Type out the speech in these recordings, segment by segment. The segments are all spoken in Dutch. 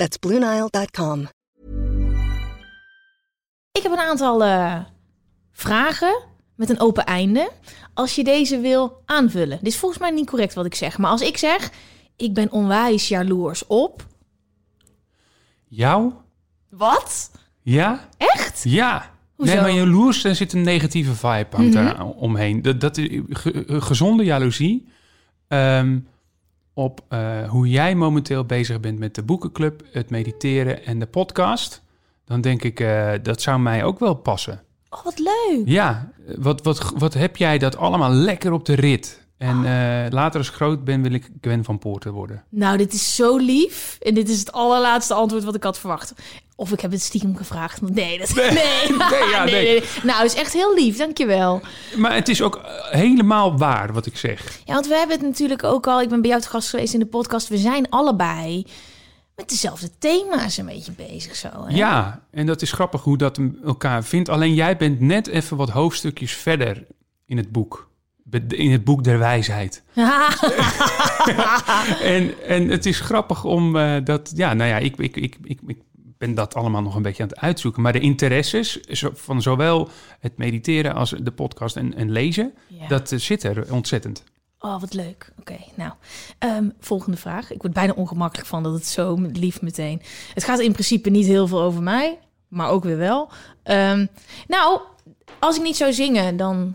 That's BlueNile.com. Ik heb een aantal eh, vragen met een open einde. Als je deze wil aanvullen. Dit is volgens mij niet correct wat ik zeg. Maar als ik zeg, ik ben onwijs jaloers op... Jou? Wat? Ja? Echt? Ja. Hoezo? Nee, maar jaloers, daar zit een negatieve vibe hangt er omheen. Dat, dat is ge- gezonde jaloezie ehm, op eh, hoe jij momenteel bezig bent met de boekenclub, het mediteren en de podcast. Dan denk ik, eh, dat zou mij ook wel passen. Oh, wat leuk. Ja, wat, wat, wat heb jij dat allemaal lekker op de rit? En eh, later als ik groot ben, wil ik Gwen van Poorten worden. Nou, dit is zo lief. En dit is het allerlaatste antwoord wat ik had verwacht. Of ik heb het stiekem gevraagd. Nee, dat nee. Nee, ja, nee. Nou, het is echt heel lief. Dankjewel. Maar het is ook eh, helemaal waar wat ik zeg. Ja, want we hebben het natuurlijk ook al... Ik ben bij jou te gast geweest in de podcast. We zijn allebei met dezelfde thema's een beetje bezig zo. Hè? Ja, en dat is grappig hoe dat elkaar vindt. Alleen jij bent net even wat hoofdstukjes verder in het boek. In het boek der wijsheid. En, en het is grappig om eh, dat... Ja, nou ja, ik, ik, ik, ik, ik ben dat allemaal nog een beetje aan het uitzoeken. Maar de interesses van zowel het mediteren als de podcast en, en lezen... Ja. dat eh, zit er ontzettend. Oh, wat leuk. Oké, nou. Ehm, volgende vraag. Ik word bijna ongemakkelijk van dat het zo lief meteen... Het gaat in principe niet heel veel over mij, maar ook weer wel. Ehm, nou, als ik niet zou zingen, dan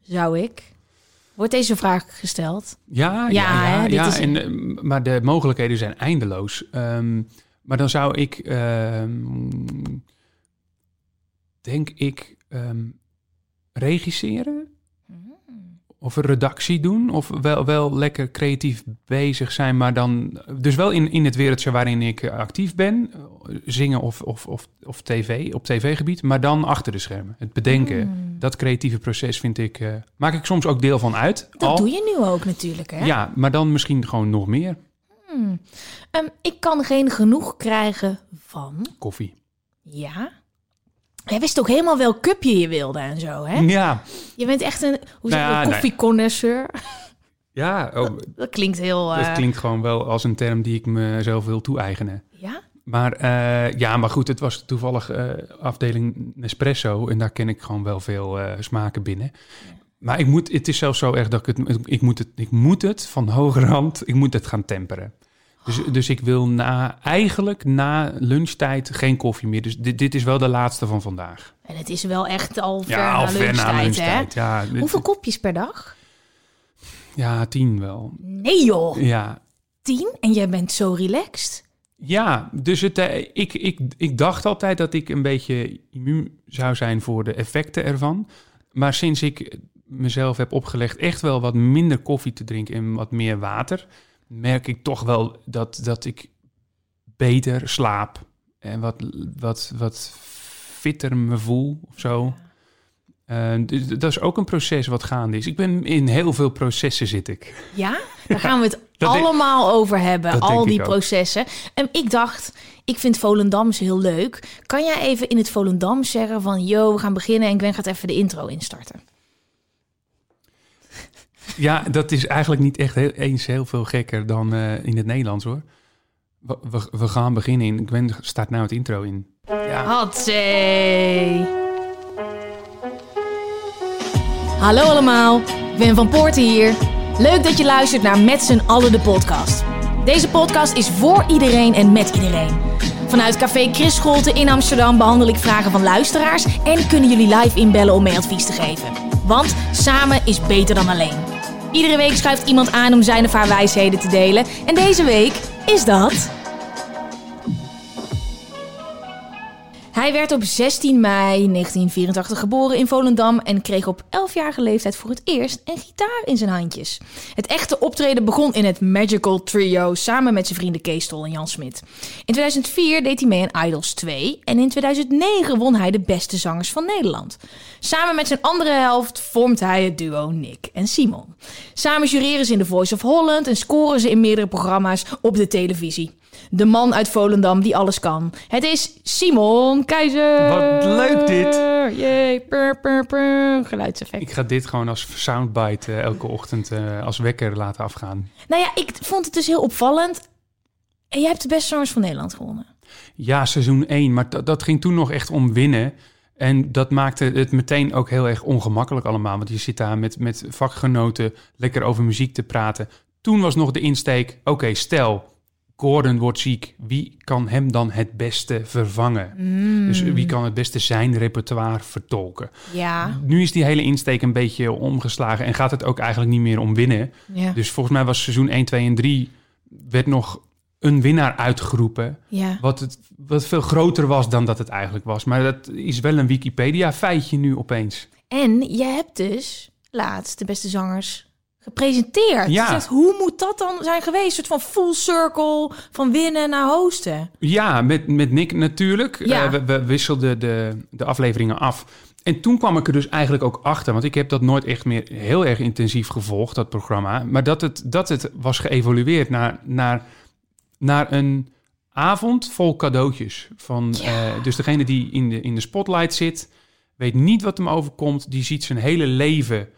zou ik... Wordt deze vraag gesteld? Ja, Ja, ja, ja. hè, dit ja, is- en, eh, maar de mogelijkheden zijn eindeloos. Ehm, maar dan zou ik, ehm, denk ik, ehm, regisseren of een redactie doen. Of wel, wel lekker creatief bezig zijn, maar dan... Dus wel in, in het wereldje waarin ik eh, actief ben. eh, Zingen of, of, of, of tv, op tv-gebied. Maar dan achter de schermen. Het bedenken. Dat creatieve proces vind ik... eh, maak ik soms ook deel van uit. Dat al. doe je nu ook natuurlijk, hè? Ja, maar dan misschien gewoon nog meer Ehm, ik kan geen genoeg krijgen van... koffie. Ja? Jij wist ook helemaal welk cupje je wilde en zo, hè? Ja, Je bent echt een, hoe zeg je, Nou nee. koffieconnoisseur. ja oh, Dat klinkt heel... dat eh, klinkt gewoon wel als een term die ik mezelf wil toe-eigenen. Ja? Maar eh, ja, maar goed, het was toevallig eh, afdeling Nespresso en daar ken ik gewoon wel veel smaken binnen. Maar ik moet, het is zelfs zo erg dat ik het, ik moet het, ik moet het van hoge rand, ik moet het gaan temperen. Dus, dus ik wil na, eigenlijk na lunchtijd geen koffie meer. Dus dit, dit is wel de laatste van vandaag. En het is wel echt al ver Ja, al na lunchtijd, na hè? Ja, dit- Hoeveel kopjes per dag? ja, tien wel. Nee joh, Ja, tien? En jij bent zo relaxed. Ja, dus het, eh, ik, ik, ik dacht altijd dat ik een beetje immuun zou zijn voor de effecten ervan. Maar sinds ik mezelf heb opgelegd echt wel wat minder koffie te drinken en wat meer water, merk ik toch wel dat, dat ik beter slaap en wat, wat, wat fitter me voel of zo. Dus dat is ook een proces wat gaande is. Ik ben in heel veel processen zit ik. Ja, daar gaan we het denk- allemaal over hebben. Al die processen. En ik dacht, ik vind Volendams heel leuk. Kan jij even in het Volendams zeggen van... yo, we gaan beginnen en Gwen gaat even de intro instarten. Ja, dat is eigenlijk niet echt heel, eens heel veel gekker dan eh, in het Nederlands hoor. We, we, gaan beginnen in. Gwen staat nou het intro in. Ja, Hatzee. Hallo allemaal, Gwen van Poorten hier. Leuk dat je luistert naar Met z'n allen de podcast. Deze podcast is voor iedereen en met iedereen. Vanuit Café Chris Scholte in Amsterdam behandel ik vragen van luisteraars... en kunnen jullie live inbellen om mee advies te geven. Want samen is beter dan alleen. Iedere week schuift iemand aan om zijn of haar wijsheden te delen. En deze week is dat... Hij werd op 16 mei 1984 geboren in Volendam en kreeg op 11-jarige leeftijd voor het eerst een gitaar in zijn handjes. Het echte optreden begon in het Magical Trio samen met zijn vrienden Kees Tol en Jan Smit. In 2004 deed hij mee aan Idols 2 en in 2009 won hij de beste zangers van Nederland. Samen met zijn andere helft vormt hij het duo Nick en Simon. Samen jureren ze in The Voice of Holland en scoren ze in meerdere programma's op de televisie. De man uit Volendam die alles kan. Het is Simon Keizer. Wat leuk dit. Jee. Geluidseffect. Ik ga dit gewoon als soundbite eh, elke ochtend eh, als wekker laten afgaan. Nou ja, ik vond het dus heel opvallend. En jij hebt de beste zangers van Nederland gewonnen. Ja, seizoen 1, maar dat- dat ging toen nog echt om winnen. En dat maakte het meteen ook heel erg ongemakkelijk allemaal. Want je zit daar met, met vakgenoten lekker over muziek te praten. Toen was nog de insteek, oké, stel, Gordon wordt ziek. Wie kan hem dan het beste vervangen? Dus wie kan het beste zijn repertoire vertolken? Ja. Nu is die hele insteek een beetje omgeslagen en gaat het ook eigenlijk niet meer om winnen. Ja. Dus volgens mij was seizoen 1, 2 en 3 werd nog een winnaar uitgeroepen. ja. Wat, het, wat veel groter was dan dat het eigenlijk was. Maar dat is wel een Wikipedia-feitje nu opeens. En jij hebt dus laatst de beste zangers gepresenteerd. Ja. Dus hoe moet dat dan zijn geweest? Een soort van full circle van winnen naar hosten. Ja, met, met Nick natuurlijk. Ja. Eh, we, we wisselden de, de afleveringen af. En toen kwam ik er dus eigenlijk ook achter, want ik heb dat nooit echt meer heel erg intensief gevolgd, dat programma. Maar dat het, dat het was geëvolueerd naar, naar, naar een avond vol cadeautjes. Van, eh, dus degene die in de, in de spotlight zit, weet niet wat hem overkomt. Die ziet zijn hele leven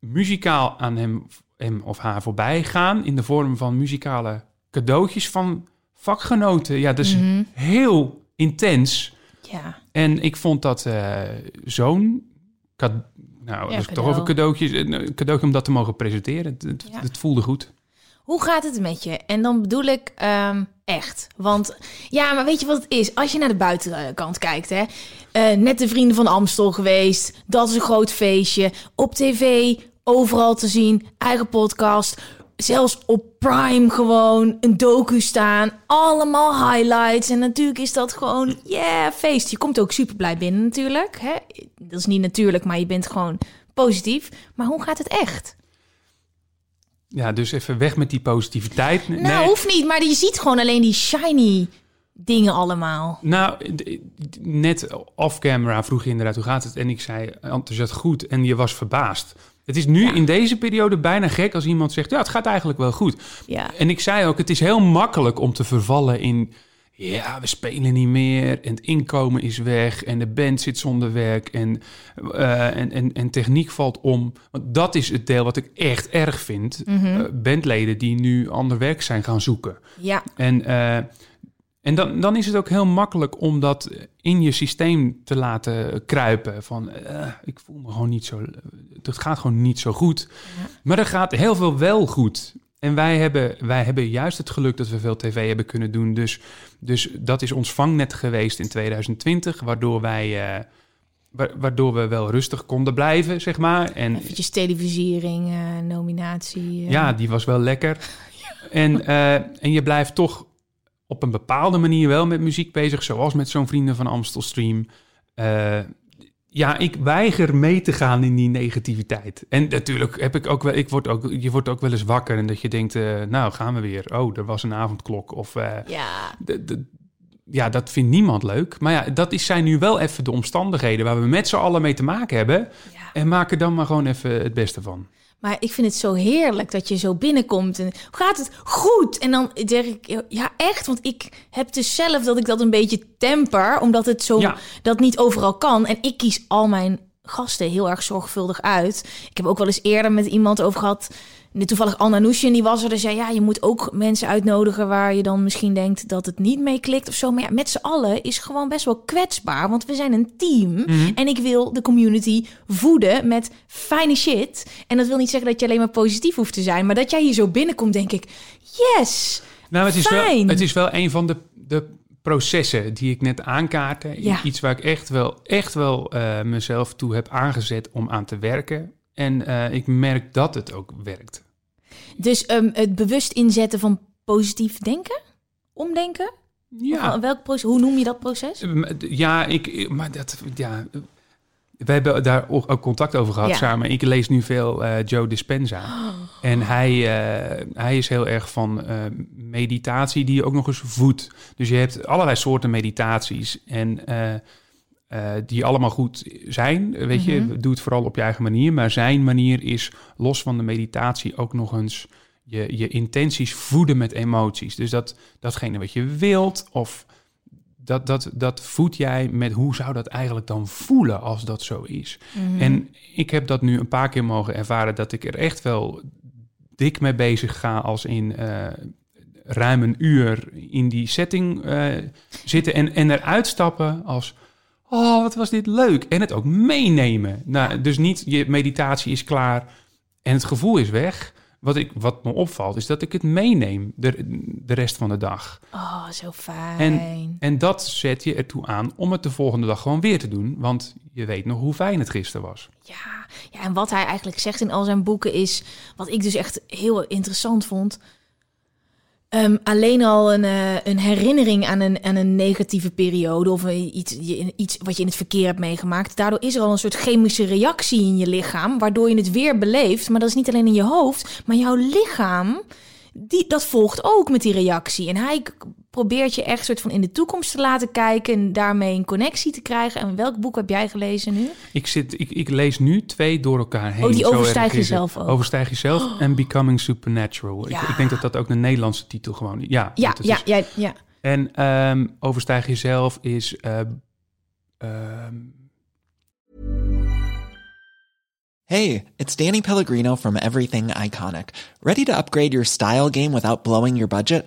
muzikaal aan hem, hem of haar voorbij gaan. In de vorm van muzikale cadeautjes van vakgenoten. Ja, dat is Mhm. heel intens. Ja. En ik vond dat eh, zo'n... Nou, Ja, is toch over cadeautjes. Een cadeautje om dat te mogen presenteren. Het, Ja. het voelde goed. Hoe gaat het met je? En dan bedoel ik ehm, echt. Want ja, maar weet je wat het is? Als je naar de buitenkant kijkt, hè. eh, net de Vrienden van Amstel geweest. Dat is een groot feestje. Op tv, overal te zien. Eigen podcast. Zelfs op Prime gewoon een docu staan. Allemaal highlights. En natuurlijk is dat gewoon, yeah, feest. Je komt ook super blij binnen natuurlijk. Hè? Dat is niet natuurlijk, maar je bent gewoon positief. Maar hoe gaat het echt? Ja, dus even weg met die positiviteit. Nou, Nee. hoeft niet, maar je ziet gewoon alleen die shiny dingen allemaal. Nou, net off-camera vroeg je inderdaad hoe gaat het? En ik zei enthousiast goed en je was verbaasd. Het is nu in deze periode bijna gek als iemand zegt... ja, het gaat eigenlijk wel goed. Ja. En ik zei ook, het is heel makkelijk om te vervallen in... ja, we spelen niet meer en het inkomen is weg... en de band zit zonder werk en, eh, en, en, en techniek valt om. Want dat is het deel wat ik echt erg vind. Eh, bandleden die nu ander werk zijn gaan zoeken. Ja, En, eh, en dan, dan is het ook heel makkelijk om dat in je systeem te laten kruipen. Van, eh, ik voel me gewoon niet zo... Het gaat gewoon niet zo goed. Maar er gaat heel veel wel goed. En wij hebben, wij hebben juist het geluk dat we veel tv hebben kunnen doen. Dus, dus dat is ons vangnet geweest in 2020. Waardoor wij... eh, wa- waardoor we wel rustig konden blijven, zeg maar. En eventjes televisiering, eh, nominatie. ja, die was wel lekker. En, en je blijft toch op een bepaalde manier wel met muziek bezig, zoals met zo'n Vrienden van Amstel stream. Eh, ja, ik weiger mee te gaan in die negativiteit. En natuurlijk heb ik ook wel, ik word ook, je wordt ook wel eens wakker en dat je denkt, eh, nou gaan we weer. Oh, er was een avondklok. Of eh, Ja, ja, dat vindt niemand leuk. Maar ja, dat is, zijn nu wel even de omstandigheden waar we met z'n allen mee te maken hebben. Ja. En maak er dan maar gewoon even het beste van. Maar ik vind het zo heerlijk dat je zo binnenkomt en gaat het goed? En dan zeg ik, ja echt, want ik heb dus zelf dat ik dat een beetje temper, omdat het zo, Ja. dat niet overal kan. En ik kies al mijn gasten heel erg zorgvuldig uit. Ik heb ook wel eens eerder met iemand over gehad. Toevallig Anna Nushin, die was er. Dus zei, ja, je moet ook mensen uitnodigen waar je dan misschien denkt dat het niet mee klikt of zo. Maar ja, met z'n allen is gewoon best wel kwetsbaar. Want we zijn een team. En ik wil de community voeden met fijne shit. En dat wil niet zeggen dat je alleen maar positief hoeft te zijn. Maar dat jij hier zo binnenkomt, denk ik, yes. Nou, het is, wel, het is wel een van de, de processen die ik net aankaartte. Ja. Iets waar ik echt wel, echt wel eh, mezelf toe heb aangezet om aan te werken. En eh, ik merk dat het ook werkt. Dus ehm, het bewust inzetten van positief denken, omdenken. Ja, Of Welk proces, hoe noem je dat proces? ja, ik, maar dat, ja, we hebben daar ook contact over gehad Ja. samen. Ik lees nu veel eh, Joe Dispenza. En hij, eh, hij is heel erg van eh, meditatie die je ook nog eens voedt. Dus je hebt allerlei soorten meditaties. En die allemaal goed zijn. Weet Mhm. je, doe het vooral op je eigen manier. Maar zijn manier is los van de meditatie ook nog eens je, je intenties voeden met emoties. Dus dat, datgene wat je wilt of dat, dat, dat voed jij met hoe zou dat eigenlijk dan voelen als dat zo is. Mhm. En ik heb dat nu een paar keer mogen ervaren dat ik er echt wel dik mee bezig ga als in eh, ruim een uur in die setting eh, zitten en, en eruit stappen als oh wat was dit leuk en het ook meenemen. Nou, dus niet je meditatie is klaar en het gevoel is weg. Wat, ik, wat me opvalt is dat ik het meeneem de, de rest van de dag. Oh, zo fijn. En, en dat zet je ertoe aan om het de volgende dag gewoon weer te doen. Want je weet nog hoe fijn het gisteren was. Ja, ja, en wat hij eigenlijk zegt in al zijn boeken is, wat ik dus echt heel interessant vond. Ehm, alleen al een, eh, een herinnering aan een, aan een negatieve periode of iets, je- iets wat je in het verkeer hebt meegemaakt. Daardoor is er al een soort chemische reactie in je lichaam, waardoor je het weer beleeft. Maar dat is niet alleen in je hoofd, maar jouw lichaam, die, dat volgt ook met die reactie. En hij probeert je echt soort van in de toekomst te laten kijken en daarmee een connectie te krijgen. En welk boek heb jij gelezen nu? Ik, zit, ik, ik lees nu twee door elkaar heen. Oh, die overstijg jezelf ook. Overstijg jezelf en Becoming Supernatural. Ja. Ik, ik denk dat dat ook de Nederlandse titel gewoon is. Ja, Ja, is- ja, ja. En ehm, Overstijg jezelf is... eh, ehm, Hey, it's Danny Pellegrino from Everything Iconic. Ready to upgrade your style game without blowing your budget?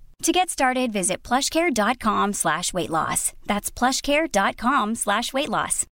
To get started, visit plushcare.com slash weight loss. That's plushcare.com slash weight loss.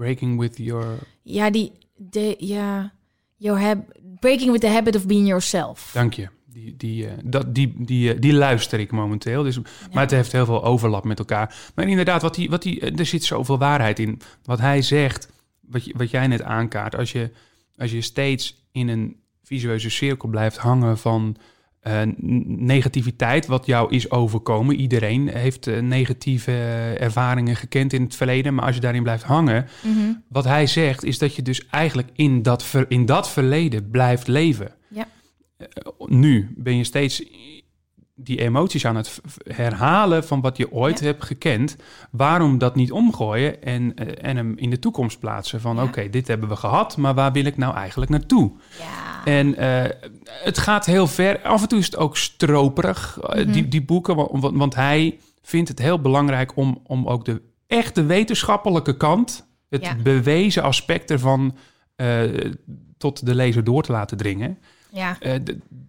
breaking with your... Ja, die, de, ja, your hab, breaking with the habit of being yourself. Dank je. Die, die, eh, dat, die, die, eh, die luister ik momenteel. Dus, Maar het heeft heel veel overlap met elkaar. Maar inderdaad, wat die, wat die, eh, er zit zoveel waarheid in. Wat hij zegt, wat, je, wat jij net aankaart. Als je, als je steeds in een visueuze cirkel blijft hangen van eh, negativiteit, wat jou is overkomen. Iedereen heeft eh, negatieve eh, ervaringen gekend in het verleden. Maar als je daarin blijft hangen, Mhm. wat hij zegt, is dat je dus eigenlijk in dat, ver, in dat verleden blijft leven Ja. nu ben je steeds die emoties aan het herhalen van wat je ooit Ja. hebt gekend. Waarom dat niet omgooien en, eh, en hem in de toekomst plaatsen? Van Ja. oké, dit hebben we gehad, maar waar wil ik nou eigenlijk naartoe? Ja. En eh, het gaat heel ver. Af en toe is het ook stroperig, eh, Mhm. die, die boeken. Want, want, hij vindt het heel belangrijk om, om ook de echte wetenschappelijke kant, het bewezen aspect ervan, tot de lezer door te laten dringen. Ja. Eh,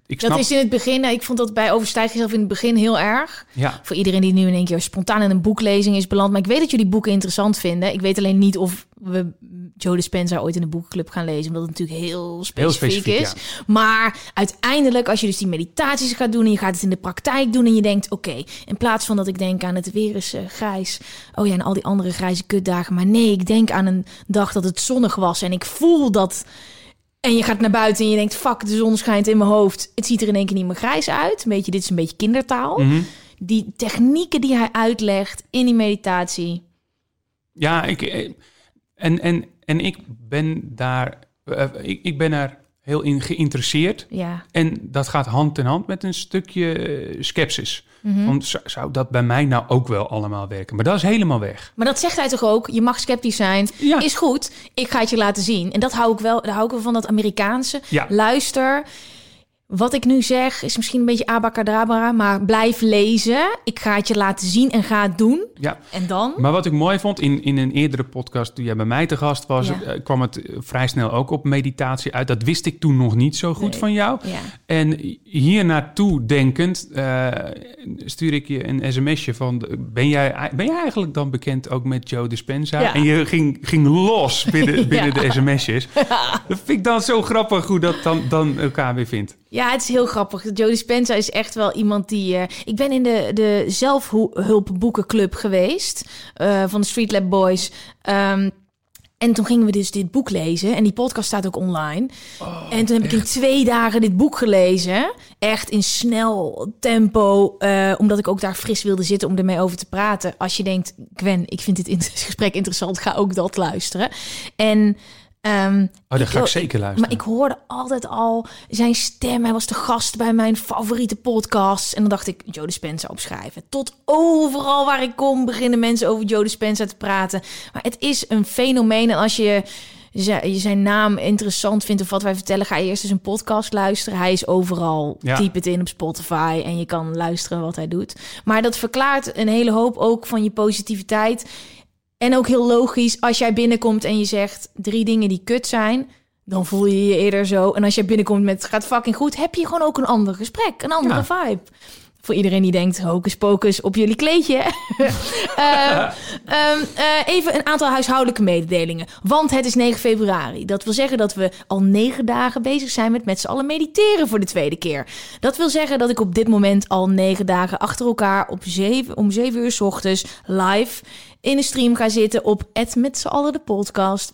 ik snap, Dat is in het begin, nou, ik vond dat bij Overstijg jezelf in het begin heel erg. ja, Voor iedereen die nu in één keer spontaan in een boeklezing is beland. Maar ik weet dat jullie boeken interessant vinden. Ik weet alleen niet of we Joe Dispenza ooit in een boekenclub gaan lezen. Omdat het natuurlijk heel specifiek, specifiek, is. Maar uiteindelijk, als je dus die meditaties gaat doen... en je gaat het in de praktijk doen en je denkt... oké, in plaats van dat ik denk aan het weer is eh, grijs... oh ja, en al die andere grijze kutdagen. Maar nee, ik denk aan een dag dat het zonnig was... en ik voel dat... En je gaat naar buiten en je denkt, fuck, de zon schijnt in mijn hoofd. Het ziet er in één keer niet meer grijs uit. Een beetje, dit is een beetje kindertaal. Mhm. Die technieken die hij uitlegt in die meditatie. ja ik, eh, en, en, en ik ben daar, eh, ik, ik ben er heel in geïnteresseerd. Ja. En dat gaat hand in hand met een stukje eh, sceptisch. Mhm. Want zou, zou dat bij mij nou ook wel allemaal werken? Maar dat is helemaal weg. Maar dat zegt hij toch ook? Je mag sceptisch zijn. Ja. Is goed. Ik ga het je laten zien. En dat hou ik wel. Daar hou ik wel van dat Amerikaanse. Ja. Luister. Wat ik nu zeg is misschien een beetje abacadabra, maar blijf lezen. Ik ga het je laten zien en ga het doen. Ja. En dan? Maar wat ik mooi vond, in, in een eerdere podcast toen jij bij mij te gast was, Ja. eh, kwam het eh, vrij snel ook op meditatie uit. Dat wist ik toen nog niet zo goed Nee. van jou. Ja. En hier naartoe denkend, eh, stuur ik je een sms'je van... Ben jij, ben jij eigenlijk dan bekend ook met Joe Dispenza? Ja. En je ging, ging los binnen, binnen de sms'jes. Dat vind ik dan zo grappig hoe dat dan, dan elkaar weer vindt. Ja, het is heel grappig. Jodie Spencer is echt wel iemand die... eh, ik ben in de, de zelfhulpboekenclub geweest eh, van de Street Lab Boys. Ehm, en toen gingen we dus dit boek lezen. En die podcast staat ook online. en toen heb ik in twee dagen dit boek gelezen. Echt in snel tempo. eh, omdat ik ook daar fris wilde zitten om ermee over te praten. Als je denkt, Gwen, ik vind dit gesprek interessant. Ga ook dat luisteren. En... ehm, Oh, daar ga ik zeker luisteren. maar ik hoorde altijd al zijn stem. Hij was de gast bij mijn favoriete podcast. En dan dacht ik, Joe Dispenza opschrijven. Tot overal waar ik kom beginnen mensen over Joe Dispenza te praten. Maar het is een fenomeen. En als je zijn naam interessant vindt of wat wij vertellen... ga je eerst eens een podcast luisteren. Hij is overal. Ja. Typ het in op Spotify en je kan luisteren wat hij doet. Maar dat verklaart een hele hoop ook van je positiviteit... En ook heel logisch, als jij binnenkomt en je zegt drie dingen die kut zijn, dan voel je je eerder zo. En als jij binnenkomt met het gaat fucking goed, heb je gewoon ook een ander gesprek, een andere Ja. vibe. Voor iedereen die denkt, hocus pocus op jullie kleedje. Ehm, ehm, eh, even een aantal huishoudelijke mededelingen. Want het is 9 februari. Dat wil zeggen dat we al negen dagen bezig zijn met met z'n allen mediteren voor de tweede keer. Dat wil zeggen dat ik op dit moment al negen dagen achter elkaar op zeven, om 7 uur 's ochtends live in een stream ga zitten op het met z'n allen de podcast.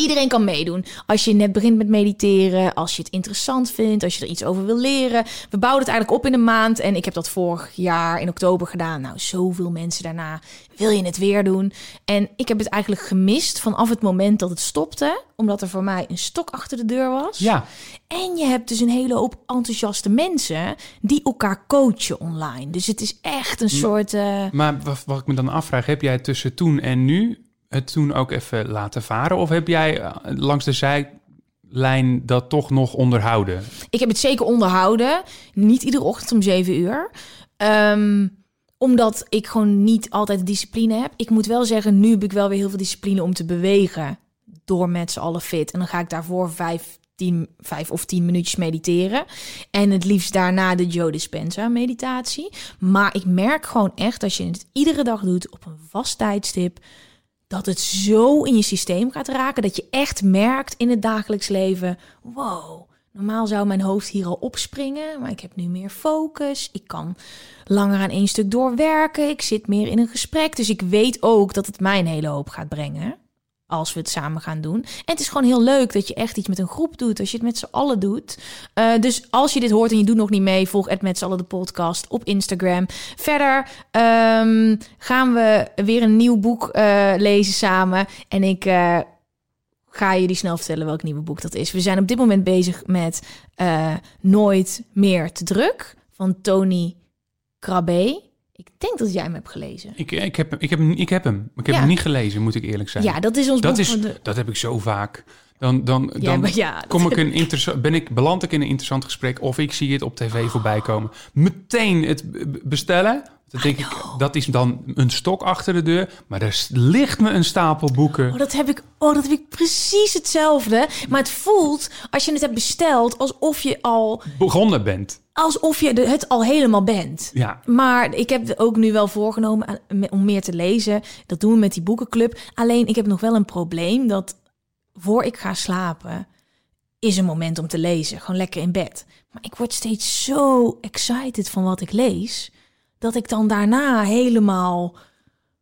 Iedereen kan meedoen. Als je net begint met mediteren, als je het interessant vindt, als je er iets over wil leren. We bouwen het eigenlijk op in een maand en ik heb dat vorig jaar in oktober gedaan. Nou, zoveel mensen daarna. Wil je het weer doen? En ik heb het eigenlijk gemist vanaf het moment dat het stopte, omdat er voor mij een stok achter de deur was. Ja, En je hebt dus een hele hoop enthousiaste mensen die elkaar coachen online. Dus het is echt een soort. eh, maar wat, wat ik me dan afvraag, heb jij tussen toen en nu het toen ook even laten varen? Of heb jij eh, langs de zijlijn dat toch nog onderhouden? Ik heb het zeker onderhouden. Niet iedere ochtend om 7 uur. Ehm, omdat ik gewoon niet altijd discipline heb. Ik moet wel zeggen, nu heb ik wel weer heel veel discipline om te bewegen. Door met z'n allen fit. En dan ga ik daarvoor vijf, tien, vijf of tien minuutjes mediteren. En het liefst daarna de Joe Dispenza meditatie. Maar ik merk gewoon echt, als je het iedere dag doet op een vast tijdstip dat het zo in je systeem gaat raken dat je echt merkt in het dagelijks leven: wow, normaal zou mijn hoofd hier al opspringen, maar ik heb nu meer focus. Ik kan langer aan één stuk doorwerken. Ik zit meer in een gesprek, dus ik weet ook dat het mij een hele hoop gaat brengen. Als we het samen gaan doen. En het is gewoon heel leuk dat je echt iets met een groep doet. Als je het met z'n allen doet. Eh, dus als je dit hoort en je doet nog niet mee, volg het met z'n allen de podcast op Instagram. Verder ehm, gaan we weer een nieuw boek eh, lezen samen. En ik eh, ga jullie snel vertellen welk nieuwe boek dat is. We zijn op dit moment bezig met Nooit meer te druk van Tony Krabbe. Ik denk dat jij hem hebt gelezen. Ik, ik, heb, ik, heb, hem- ik heb hem. Ik heb Ja. hem niet gelezen, moet ik eerlijk zijn. Ja, dat is ons dat, boek is, van de... dat heb ik zo vaak. Dan, dan, Ja, dan maar ja, dat kom ik een ben ik, beland ik in een interessant gesprek of ik zie het op tv voorbij komen. Meteen het bestellen. Dan denk ik, dat is dan een stok achter de deur. Maar er ligt me een stapel boeken. Oh, dat heb ik. Oh, dat heb ik precies hetzelfde. Maar het voelt als je het hebt besteld alsof je al begonnen bent. Alsof je het al helemaal bent. Ja, Maar ik heb ook nu wel voorgenomen om meer te lezen. Dat doen we met die boekenclub. Alleen ik heb nog wel een probleem dat voor ik ga slapen is een moment om te lezen. Gewoon lekker in bed. Maar ik word steeds zo excited van wat ik lees dat ik dan daarna helemaal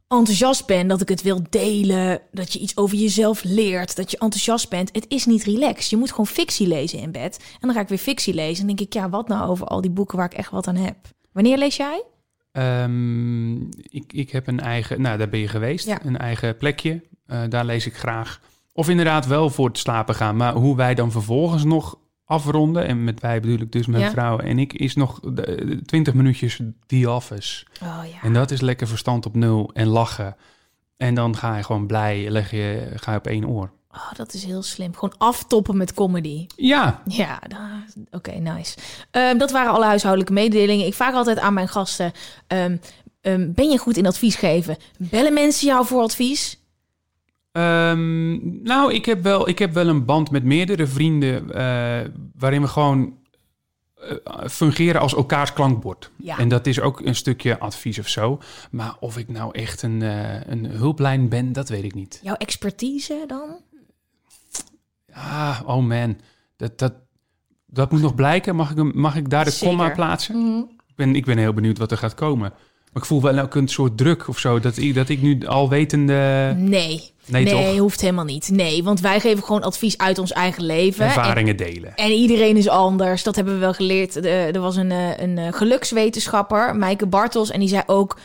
enthousiast ben, dat ik het wil delen, dat je iets over jezelf leert, dat je enthousiast bent. Het is niet relaxed. Je moet gewoon fictie lezen in bed. En dan ga ik weer fictie lezen en denk ik, ja, wat nou over al die boeken waar ik echt wat aan heb. Wanneer lees jij? Ehm, ik, ik heb een eigen, nou daar ben je geweest, Ja. een eigen plekje. Eh, daar lees ik graag. Of inderdaad wel voor het slapen gaan. Maar hoe wij dan vervolgens nog afronden. En met wij bedoel ik dus mijn Ja. vrouw en ik, is nog 20 minuutjes The Office. Oh ja. En dat is lekker verstand op nul en lachen. En dan ga je gewoon blij, leg je, ga je op één oor. Oh, dat is heel slim. Gewoon aftoppen met comedy. Ja, Ja, oké, nice. Ehm, dat waren alle huishoudelijke mededelingen. Ik vraag altijd aan mijn gasten: ehm, ehm, ben je goed in advies geven? Bellen mensen jou voor advies? Ehm, nou, ik heb, wel, ik heb wel een band met meerdere vrienden eh, waarin we gewoon eh, fungeren als elkaars klankbord. Ja. En dat is ook een stukje advies of zo. Maar of ik nou echt een, eh, een hulplijn ben, dat weet ik niet. Jouw expertise dan? Ah, oh man, dat, dat, dat moet nog blijken. Mag ik, mag ik daar de Zeker. komma plaatsen? Mhm. Ik ben, ik ben heel benieuwd wat er gaat komen. Maar ik voel wel ook een soort druk of zo, dat ik, dat ik nu al wetende Nee. Nee, toch? hoeft helemaal niet. Nee, want wij geven gewoon advies uit ons eigen leven. En- ervaringen delen. En iedereen is anders. Dat hebben we wel geleerd. Er was een, eh, een eh, gelukswetenschapper, Maaike Bartels. En die zei ook...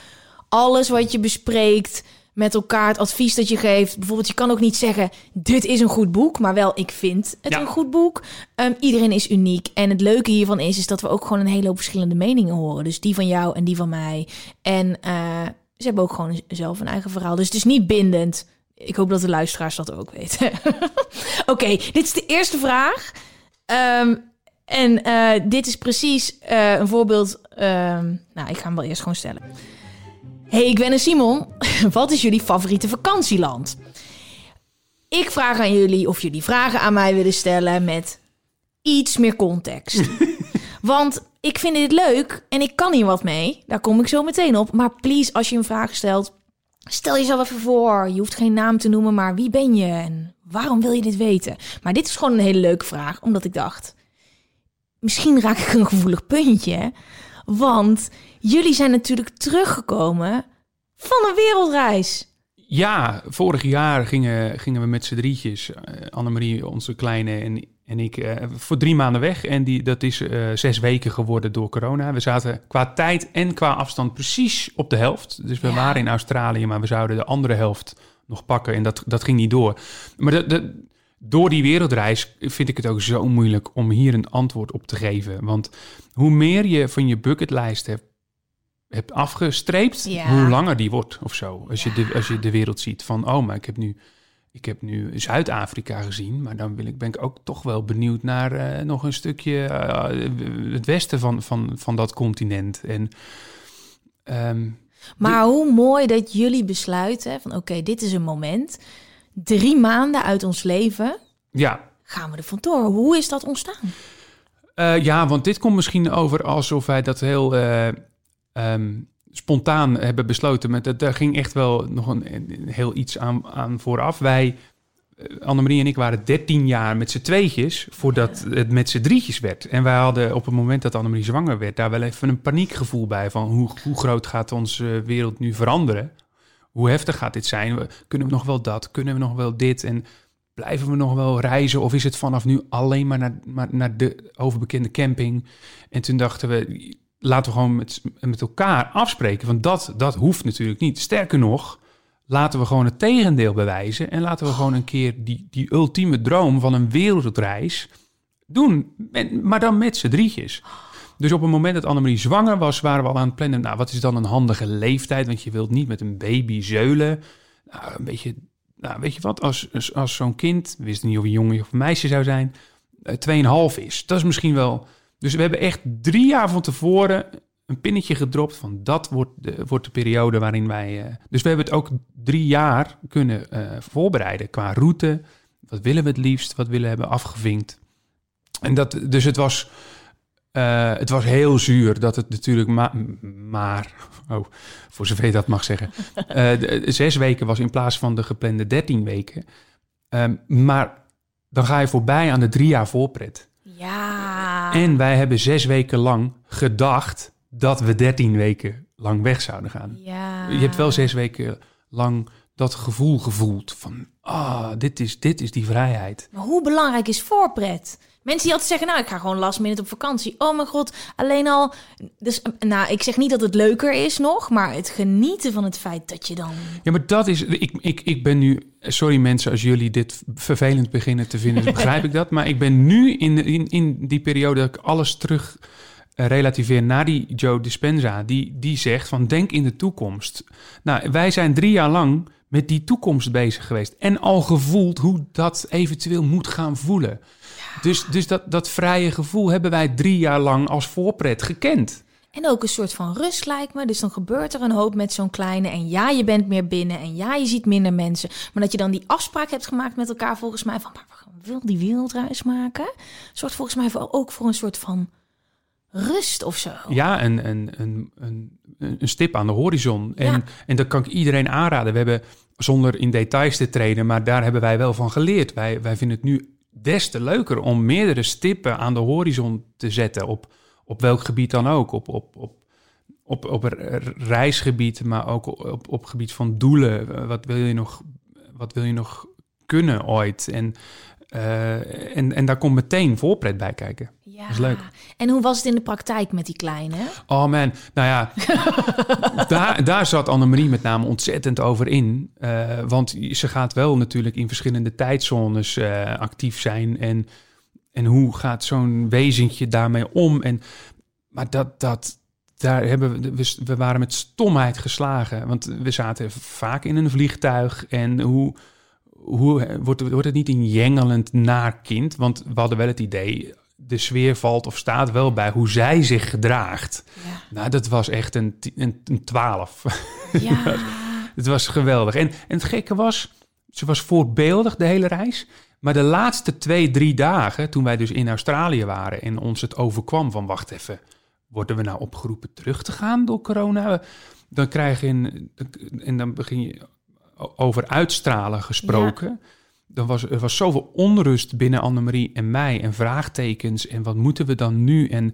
alles wat je bespreekt met elkaar, het advies dat je geeft... bijvoorbeeld, je kan ook niet zeggen... dit is een goed boek, maar wel, ik vind het Ja. een goed boek. Ehm, iedereen is uniek. En het leuke hiervan is, is dat we ook gewoon een hele hoop verschillende meningen horen. Dus die van jou en die van mij. En eh, ze hebben ook gewoon zelf een eigen verhaal. Dus het is niet bindend. Ik hoop dat de luisteraars dat ook weten. Oké, dit is de eerste vraag. Ehm, en eh, dit is precies eh, een voorbeeld. ehm, nou, ik ga hem wel eerst gewoon stellen. Hey, ik ben een Simon. Wat is jullie favoriete vakantieland? Ik vraag aan jullie of jullie vragen aan mij willen stellen met iets meer context. Want ik vind dit leuk en ik kan hier wat mee. Daar kom ik zo meteen op. Maar please, als je een vraag stelt, stel jezelf even voor. Je hoeft geen naam te noemen, maar wie ben je en waarom wil je dit weten? Maar dit is gewoon een hele leuke vraag, omdat ik dacht, misschien raak ik een gevoelig puntje. Want jullie zijn natuurlijk teruggekomen van een wereldreis. Ja, vorig jaar gingen, gingen we met z'n drietjes, eh, Annemarie, onze kleine en, en ik, eh, voor drie maanden weg. En die, dat is eh, zes weken geworden door corona. We zaten qua tijd en qua afstand precies op de helft. Dus we Ja. waren in Australië, maar we zouden de andere helft nog pakken. En dat, dat ging niet door. Maar de, de, door die wereldreis vind ik het ook zo moeilijk om hier een antwoord op te geven. Want hoe meer je van je bucketlijst hebt, hebt afgestreept, Ja. hoe langer die wordt of zo. Als, je de, als je de wereld ziet van, oh, maar ik heb nu, ik heb nu Zuid-Afrika gezien, maar dan wil ik, ben ik ook toch wel benieuwd naar eh, nog een stukje eh, het westen van, van, van dat continent. En ehm, Maar hoe mooi dat jullie besluiten van oké, dit is een moment. Drie maanden uit ons leven ja, gaan we er vandoor. Hoe is dat ontstaan? Eh, ja, want dit komt misschien over alsof wij dat heel eh, ehm, spontaan hebben besloten. Dat, daar ging echt wel nog een, heel iets aan, aan vooraf. Wij, eh, Annemarie en ik, waren 13 jaar met z'n tweetjes voordat het met z'n drietjes werd. En wij hadden op het moment dat Annemarie zwanger werd, daar wel even een paniekgevoel bij. Van hoe, hoe groot gaat onze wereld nu veranderen? Hoe heftig gaat dit zijn? Kunnen we nog wel dat? Kunnen we nog wel dit? En blijven we nog wel reizen? Of is het vanaf nu alleen maar naar, maar naar de overbekende camping? En toen dachten we, laten we gewoon met, met elkaar afspreken. Want dat, dat hoeft natuurlijk niet. Sterker nog, laten we gewoon het tegendeel bewijzen. En laten we gewoon een keer die, die ultieme droom van een wereldreis doen. En- maar dan met z'n drietjes. Dus op het moment dat Annemarie zwanger was, waren we al aan het plannen. Nou, wat is dan een handige leeftijd? Want je wilt niet met een baby zeulen. Nou, een beetje, nou, weet je wat? Als, als, als zo'n kind, we wisten niet of een jongen of een meisje zou zijn, eh, 2,5 is. Dat is misschien wel. Dus we hebben echt drie jaar van tevoren een pinnetje gedropt van dat wordt de, wordt de periode waarin wij. eh, dus we hebben het ook drie jaar kunnen eh, voorbereiden qua route. Wat willen we het liefst? Wat willen we hebben afgevinkt? En dat, dus het was, eh, het was heel zuur dat het natuurlijk ma- maar, oh, voor zover je dat mag zeggen, de- zes weken was in plaats van de geplande dertien weken. Ehm, maar dan ga je voorbij aan de drie jaar voorpret. Ja. En wij hebben zes weken lang gedacht dat we dertien weken lang weg zouden gaan. ja. Je hebt wel zes weken lang dat gevoel gevoeld. Van, ah, dit is, dit is die vrijheid. Maar hoe belangrijk is voorpret? Mensen die altijd zeggen, nou, ik ga gewoon last minute op vakantie. Oh mijn god, alleen al... Dus, nou, ik zeg niet dat het leuker is nog, maar het genieten van het feit dat je dan... Ja, maar dat is... Ik, ik, ik ben nu... Sorry mensen, als jullie dit vervelend beginnen te vinden, begrijp ik dat. Maar ik ben nu in, in, in die periode dat ik alles terug eh, relativeer naar die Joe Dispenza. Die, die zegt van, denk in de toekomst. Nou, wij zijn drie jaar lang met die toekomst bezig geweest. En al gevoeld hoe dat eventueel moet gaan voelen. Dus, dus dat, dat vrije gevoel hebben wij drie jaar lang als voorpret gekend. En ook een soort van rust lijkt me. Dus dan gebeurt er een hoop met zo'n kleine. En ja, je bent meer binnen. En ja, je ziet minder mensen. Maar dat je dan die afspraak hebt gemaakt met elkaar volgens mij van... Maar wil die wereldreis maken? Soort volgens mij voor, ook voor een soort van rust of zo. Ja, een, een, een, een, een stip aan de horizon. En, en dat kan ik iedereen aanraden. We hebben, zonder in details te treden, maar daar hebben wij wel van geleerd. Wij, wij vinden het nu des te leuker om meerdere stippen aan de horizon te zetten. Op, op welk gebied dan ook. Op, op, op, op, op reisgebied, maar ook op, op gebied van doelen. Wat wil je nog, wat wil je nog kunnen ooit? En, uh, en, en daar komt meteen voorpret bij kijken. Ja. Dat is leuk. En hoe was het in de praktijk met die kleine? Oh man, nou ja, daar, daar zat Annemarie met name ontzettend over in. Uh, want ze gaat wel natuurlijk in verschillende tijdzones uh, actief zijn. En, en hoe gaat zo'n wezentje daarmee om? En, maar dat, dat, daar hebben we, we, we waren met stomheid geslagen. Want we zaten vaak in een vliegtuig. En hoe, hoe wordt, wordt het niet een jengelend naar kind? Want we hadden wel het idee, de sfeer valt of staat wel bij hoe zij zich gedraagt. Ja. Nou, dat was echt een, een, een 12. Ja. het was geweldig. En, en het gekke was, ze was voorbeeldig de hele reis. Maar de laatste twee, drie dagen, toen wij dus in Australië waren en ons het overkwam van wacht even, worden we nou opgeroepen terug te gaan door corona? Dan krijg je een, en dan begin je over uitstralen gesproken. Ja er was, er was zoveel onrust binnen Annemarie en mij en vraagtekens en wat moeten we dan nu? En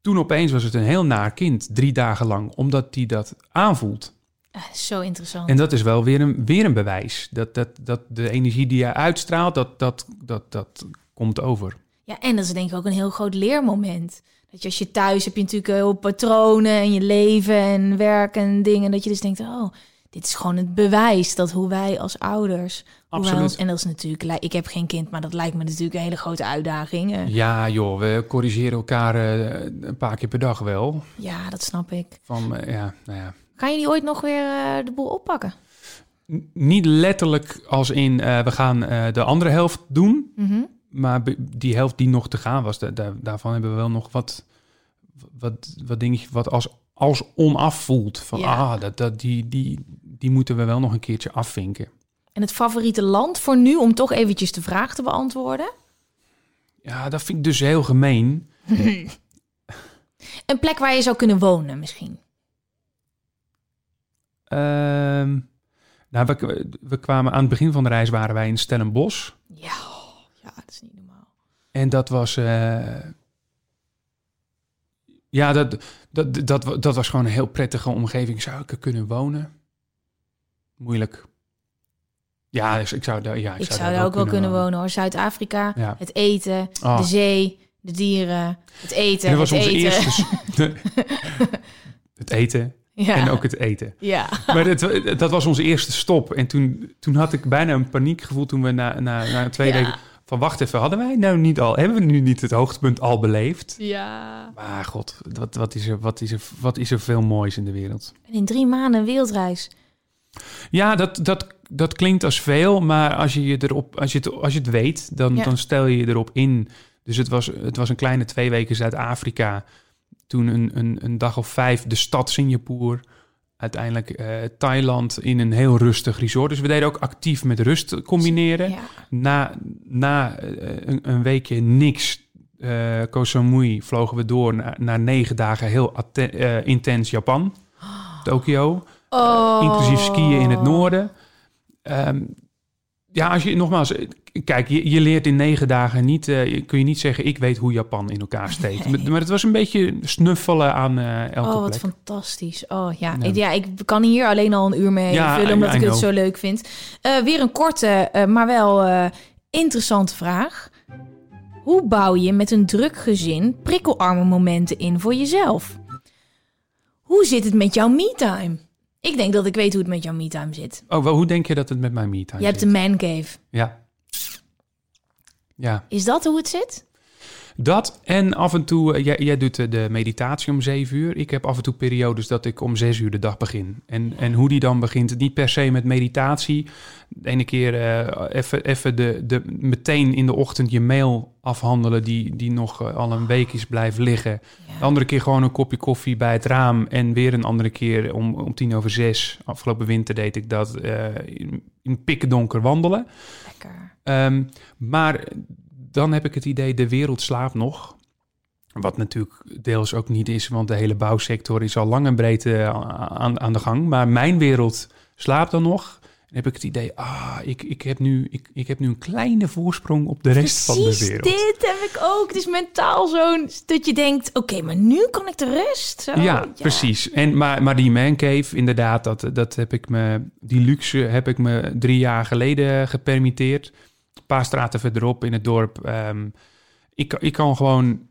toen opeens was het een heel naar kind, drie dagen lang, omdat die dat aanvoelt. Ah, zo interessant. En dat is wel weer een, weer een bewijs. Dat, dat, dat de energie die je uitstraalt, dat, dat, dat, dat komt over. Ja, en dat is denk ik ook een heel groot leermoment. Dat je als je thuis heb je natuurlijk heel patronen en je leven en werk en dingen. Dat je dus denkt, oh, dit is gewoon het bewijs dat hoe wij als ouders. Absoluut. en dat is natuurlijk, ik heb geen kind, maar dat lijkt me natuurlijk een hele grote uitdaging. Ja, joh, we corrigeren elkaar uh, een paar keer per dag wel. Ja, dat snap ik. Van, uh, ja, nou ja. Gaan jullie ooit nog weer de boel oppakken? N niet letterlijk als in we gaan de andere helft doen, mm -hmm. maar die helft die nog te gaan was, daar, daarvan hebben we wel nog wat, wat, wat dingetjes wat als als onaf voelt. Van ah, dat, dat, die, die, die moeten we wel nog een keertje afvinken. En het favoriete land voor nu, om toch eventjes de vraag te beantwoorden? Ja, dat vind ik dus heel gemeen. een plek waar je zou kunnen wonen misschien? Ehm, nou, we, we, kwamen aan het begin van de reis waren wij in Stellenbosch. Ja, ja dat is niet normaal. En dat was... Uh, ja, dat, dat, dat, dat was gewoon een heel prettige omgeving. Zou ik er kunnen wonen? Moeilijk. Ja, dus ik zou daar, ja, ik, ik zou, daar ook wel kunnen wonen, hoor. Zuid-Afrika, ja. het eten, oh. de zee, de dieren, het eten. En dat was onze eten. eerste. het eten. Ja. En ook het eten. Ja. Maar het, dat was onze eerste stop. En toen, toen had ik bijna een paniekgevoel toen we na, na, na twee weken van wacht even, hadden wij nou niet al, hebben we nu niet het hoogtepunt al beleefd? Ja. Maar god, wat, wat, is er, wat, is er, wat is er veel moois in de wereld? En in drie maanden een wereldreis. Ja, dat, dat, dat klinkt als veel, maar als je, je erop, als je het, als je het weet, dan, dan stel je je erop in. Dus het was, het was een kleine twee weken Zuid-Afrika. Toen een, een, een dag of vijf de stad Singapore uiteindelijk uh, Thailand in een heel rustig resort. Dus we deden ook actief met rust combineren. Na, na uh, een, een, weekje niks, uh, Koh Samui, vlogen we door naar, naar negen dagen heel intens Japan. Tokio. Oh. inclusief skiën in het noorden. Um, Ja, als je nogmaals, kijk, je, je leert in negen dagen niet, eh, kun je niet zeggen, ik weet hoe Japan in elkaar steekt. Maar, maar het was een beetje snuffelen aan eh, elke Oh, wat plek. fantastisch. Oh ja. Ja. Ik, ja, ik kan hier alleen al een uur mee Ja, vullen, omdat I ik het zo leuk vind. Eh, weer een korte, maar wel interessante vraag. Hoe bouw je met een druk gezin prikkelarme momenten in voor jezelf? Hoe zit het met jouw me-time? Ik denk dat ik weet hoe het met jouw me-time zit. Oh, wel, hoe denk je dat het met mijn me-time Je hebt een man cave. Ja. Ja, Is dat hoe het zit? Dat en af en toe, eh, jij, jij doet eh, de meditatie om zeven uur. Ik heb af en toe periodes dat ik om zes uur de dag begin. En, en hoe die dan begint, niet per se met meditatie. De ene keer eh, even even de, de, meteen in de ochtend je mail afhandelen die, die nog al een week is blijven liggen. De andere keer gewoon een kopje koffie bij het raam. En weer een andere keer om, om tien over zes. Afgelopen winter deed ik dat in, in pikkendonker wandelen. Lekker. Ehm, maar dan heb ik het idee, de wereld slaapt nog. Wat natuurlijk deels ook niet is, want de hele bouwsector is al lang en breed eh, aan, aan de gang. Maar mijn wereld slaapt dan nog. En heb ik het idee, ah, ik, ik, heb nu, ik, ik heb nu een kleine voorsprong op de rest van de Precies wereld. dit heb ik ook. Het is mentaal zo'n dat je denkt, oké, maar nu kan ik de rest. Zo, ja, precies. En, maar, maar die mancave, inderdaad, dat, dat heb ik me, die luxe heb ik me drie jaar geleden gepermitteerd. Een paar straten verderop in het dorp. ehm, ik, ik kan gewoon,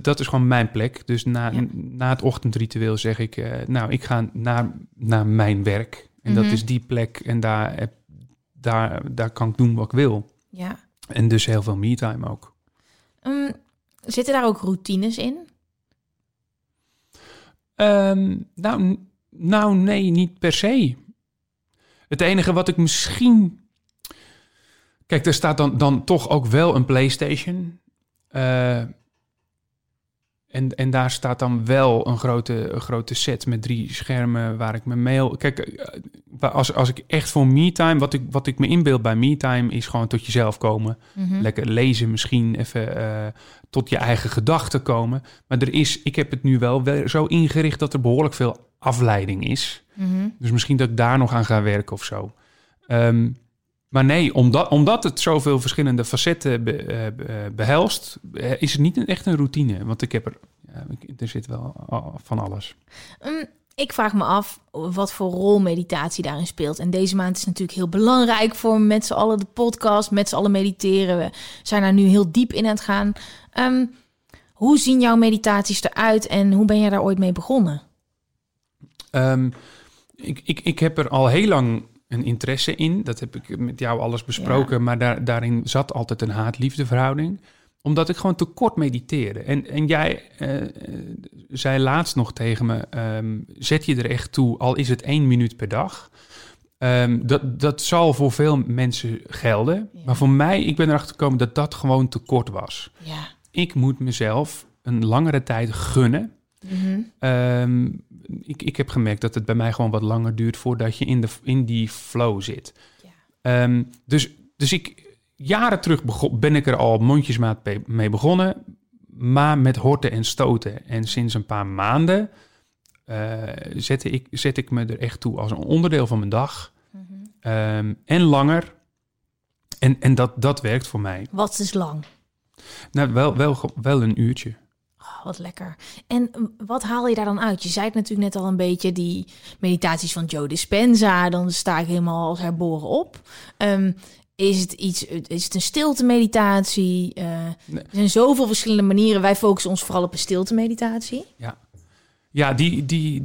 dat is gewoon mijn plek. Dus na, Ja. na het ochtendritueel zeg ik, eh, nou, ik ga naar, naar mijn werk. En Mhm. dat is die plek en daar, daar, daar kan ik doen wat ik wil. Ja. En dus heel veel me-time ook. Ehm, zitten daar ook routines in? Ehm, nou, nou, nee, niet per se. Het enige wat ik misschien. Kijk, er staat dan, dan toch ook wel een PlayStation. Eh, en, en daar staat dan wel een grote, een grote set met drie schermen waar ik mijn mail. Kijk, eh, als, als ik echt voor me-time, wat ik, wat ik me inbeeld bij me-time, is gewoon tot jezelf komen. Mhm. Lekker lezen, misschien even eh, tot je eigen gedachten komen. Maar er is, ik heb het nu wel zo ingericht dat er behoorlijk veel afleiding is. Mhm. Dus misschien dat ik daar nog aan ga werken of zo. Ehm, maar nee, omdat, omdat het zoveel verschillende facetten be- eh, be- eh, behelst, eh, is het niet echt een routine. Want ik heb er, er zit wel van alles. Ehm, ik vraag me af wat voor rol meditatie daarin speelt. En deze maand is natuurlijk heel belangrijk voor met z'n allen de podcast, met z'n allen mediteren. We zijn daar nu heel diep in aan het gaan. Ehm, hoe zien jouw meditaties eruit en hoe ben jij daar ooit mee begonnen? Ehm, ik, ik, ik heb er al heel lang een interesse in. Dat heb ik met jou alles besproken. Maar daar, daarin zat altijd een haat-liefde verhouding. Omdat ik gewoon te kort mediteerde. En, en jij eh, zei laatst nog tegen me... ehm, zet je er echt toe, al is het één minuut per dag... Ehm, dat, dat zal voor veel mensen gelden. Ja. Maar voor mij, ik ben erachter gekomen dat dat gewoon te kort was. Ja. Ik moet mezelf een langere tijd gunnen. Mhm. Ehm, ik, ik heb gemerkt dat het bij mij gewoon wat langer duurt voordat je in, de, in die flow zit. Ja. Ehm, dus, dus ik, jaren terug bego- ben ik er al mondjesmaat mee begonnen, maar met horten en stoten. En sinds een paar maanden eh, zet, ik, zet ik me er echt toe als een onderdeel van mijn dag. Mhm. Ehm, en langer. En, en dat, dat werkt voor mij. Wat is lang? Nou, wel, wel, wel een uurtje. Oh, wat lekker. En mm, wat haal je daar dan uit? Je zei het natuurlijk net al een beetje, die meditaties van Joe Dispenza. Dan sta ik helemaal als herboren op. Ehm, is het iets, is het een stilte meditatie? Eh, Nee. Er zijn zoveel verschillende manieren. Wij focussen ons vooral op een stilte meditatie. Ja, die, die, d-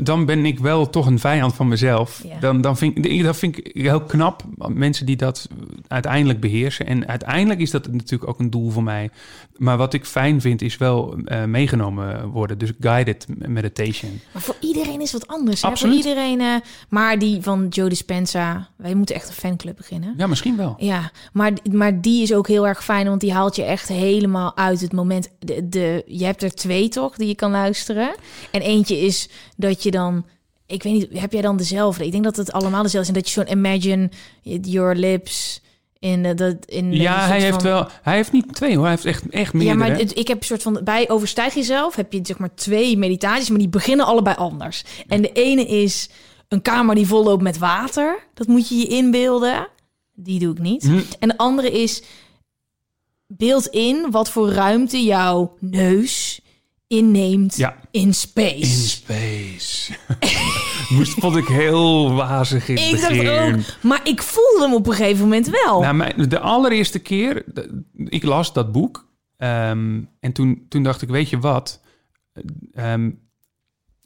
dan ben ik wel toch een vijand van mezelf. Ja. Dan, dan vind ik, dat vind ik heel knap, mensen die dat uiteindelijk beheersen. En uiteindelijk is dat natuurlijk ook een doel voor mij. Maar wat ik fijn vind, is wel eh, meegenomen worden. Dus guided meditation. Maar voor iedereen is wat anders. Hè? Voor Absoluut. iedereen, eh, maar die van Joe Dispenza, wij moeten echt een fanclub beginnen. Ja, misschien wel. Ja, maar, maar die is ook heel erg fijn, want die haalt je echt helemaal uit het moment. De, de, je hebt er twee toch, die je kan luisteren. En eentje is dat je dan, ik weet niet, heb jij dan dezelfde? Ik denk dat het allemaal dezelfde is. En dat je zo'n imagine your lips in de, dat in Ja, hij heeft van- wel. Hij heeft niet twee hoor. Hij heeft echt, echt Ja, meerdere. maar het- ik heb een soort van bij overstijg jezelf heb je zeg maar twee meditaties, maar die beginnen allebei anders. En de ene is een kamer die volloopt met water. Dat moet je je inbeelden. Die doe ik niet. Hm. En de andere is beeld in wat voor ruimte jouw neus inneemt Ja. in space. In space. Moest, vond ik heel wazig in het ik dacht begin. ook, maar ik voelde hem op een gegeven moment wel. Nou, mijn, de allereerste keer, ik las dat boek. ehm, en toen, toen dacht ik, weet je wat? Ehm,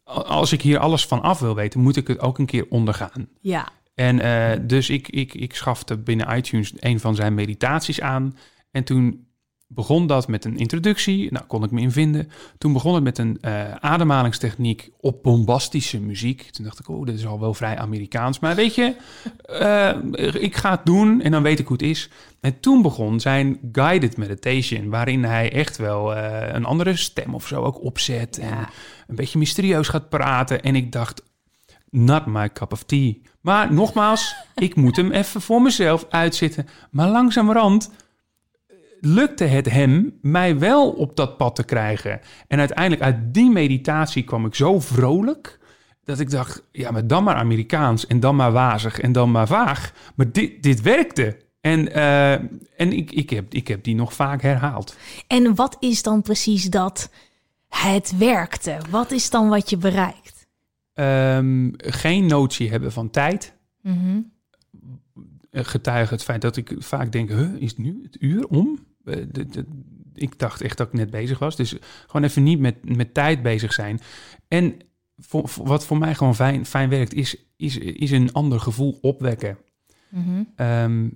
als ik hier alles van af wil weten, moet ik het ook een keer ondergaan. ja. En eh, dus ik, ik, ik schafte binnen iTunes een van zijn meditaties aan. En toen begon dat met een introductie. Nou, kon ik me in vinden. Toen begon het met een eh, ademhalingstechniek op bombastische muziek. Toen dacht ik, oh, dit is al wel vrij Amerikaans. Maar weet je, eh, ik ga het doen en dan weet ik hoe het is. En toen begon zijn guided meditation, waarin hij echt wel eh, een andere stem of zo ook opzet. En een beetje mysterieus gaat praten. En ik dacht, not my cup of tea. Maar nogmaals, ik moet hem even voor mezelf uitzitten. Maar langzamerhand lukte het hem mij wel op dat pad te krijgen. En uiteindelijk uit die meditatie kwam ik zo vrolijk... dat ik dacht, ja, maar dan maar Amerikaans... en dan maar wazig en dan maar vaag. Maar dit, dit werkte. En, eh, en ik, ik, heb, ik heb die nog vaak herhaald. En wat is dan precies dat het werkte? Wat is dan wat je bereikt? Ehm, geen notie hebben van tijd... Eh, getuige het feit dat ik vaak denk, huh, is het nu het uur om? Eh, de- de- ik dacht echt dat ik net bezig was. Dus gewoon even niet met, met tijd bezig zijn. En voor, voor- wat voor mij gewoon fijn, fijn werkt, is, is, is een ander gevoel opwekken. Mhm. Ehm,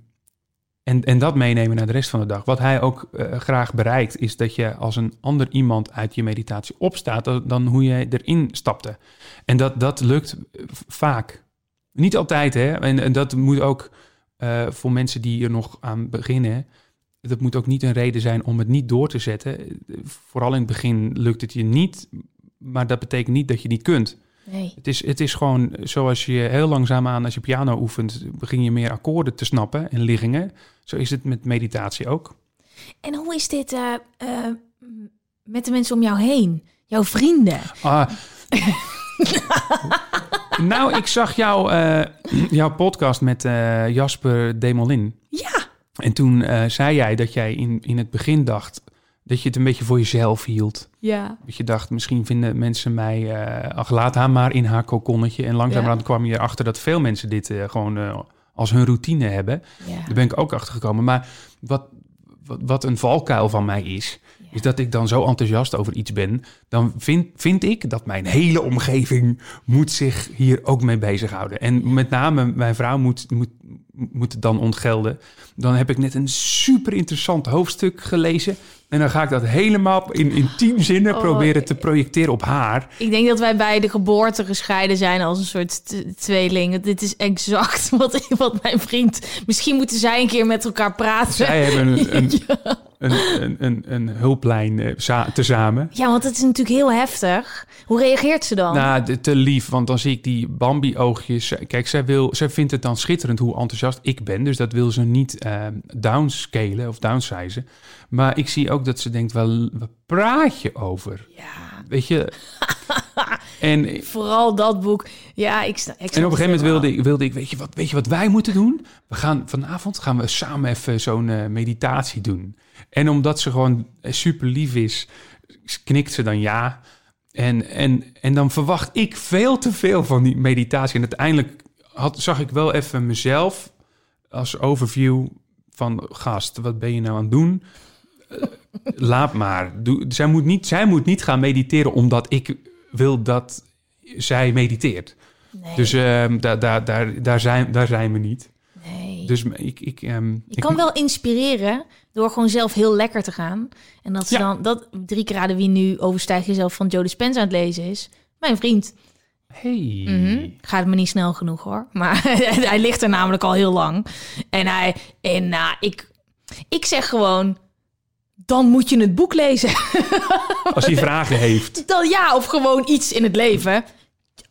en, en dat meenemen naar de rest van de dag. Wat hij ook eh, graag bereikt, is dat je als een ander iemand uit je meditatie opstaat, dan, hoe jij erin stapte. En dat, dat lukt eh, vaak. Niet altijd, hè? En, en dat moet ook voor mensen die er nog aan beginnen. Dat moet ook niet een reden zijn om het niet door te zetten. Vooral in het begin lukt het je niet, maar dat betekent niet dat je niet kunt. Nee. Het is, het is gewoon zoals je heel langzaamaan als je piano oefent, begin je meer akkoorden te snappen en liggingen. Zo is het met meditatie ook. En hoe is dit eh, eh, met de mensen om jou heen? Jouw vrienden? Ah. nou, ik zag jou, eh, jouw podcast met Jasper Demolin. Ja. En toen eh, zei jij dat jij in, in het begin dacht dat je het een beetje voor jezelf hield. Ja. Dat je dacht, misschien vinden mensen mij... eh ach, laat haar maar in haar kokonnetje. En langzamerhand kwam je erachter dat veel mensen dit eh, gewoon als hun routine hebben. ja. Daar ben ik ook achter gekomen. Maar wat, wat, wat een valkuil van mij is, is dat ik dan zo enthousiast over iets ben. Dan vind, vind ik dat mijn hele omgeving moet zich hier ook mee bezighouden. En met name mijn vrouw moet, moet, moet het dan ontgelden. Dan heb ik net een super interessant hoofdstuk gelezen. En dan ga ik dat helemaal in, in tien zinnen Oh, proberen te projecteren op haar. Ik denk dat wij bij de geboorte gescheiden zijn als een soort tweeling. Dit is exact wat, wat mijn vriend... Misschien moeten zij een keer met elkaar praten. Zij hebben een, een, een, een, een, een hulplijn eh, za- tezamen. Ja, want het is natuurlijk heel heftig. Hoe reageert ze dan? Nou, te lief, want dan zie ik die Bambi-oogjes. Kijk, zij, wil, zij vindt het dan schitterend hoe enthousiast ik ben. Dus dat wil ze niet eh, downscalen of downsizen. Maar ik zie ook dat ze denkt, wel, wat praat je over? ja, Weet je? en, vooral dat boek. Ja, ik, sta- ik en op een gegeven moment wilde ik, wilde ik weet, je wat, weet je wat wij moeten doen? We gaan vanavond gaan we samen even zo'n eh, meditatie doen. En omdat ze gewoon eh, super lief is, knikt ze dan ja. En, en, en dan verwacht ik veel te veel van die meditatie. En uiteindelijk had, zag ik wel even mezelf als overview van gast, wat ben je nou aan het doen? Eh, laat maar. Doe, zij, moet niet, zij moet niet gaan mediteren omdat ik wil dat zij mediteert. Nee, Dus ehm, daar, daar, daar, daar, zijn, daar zijn we niet. nee. Dus ik... ik, ehm, je ik- kan wel inspireren door gewoon zelf heel lekker te gaan. En dat ze Ja. dan... Dat, drie keer raden wie nu overstijg jezelf van Joe Dispenza aan het lezen is. Mijn vriend. Hey. Mhm. Gaat me niet snel genoeg hoor. Maar hij ligt er namelijk al heel lang. En hij... En nou, ik... Ik zeg gewoon... Dan moet je het boek lezen. Als hij vragen heeft. Dan ja, of gewoon iets in het leven.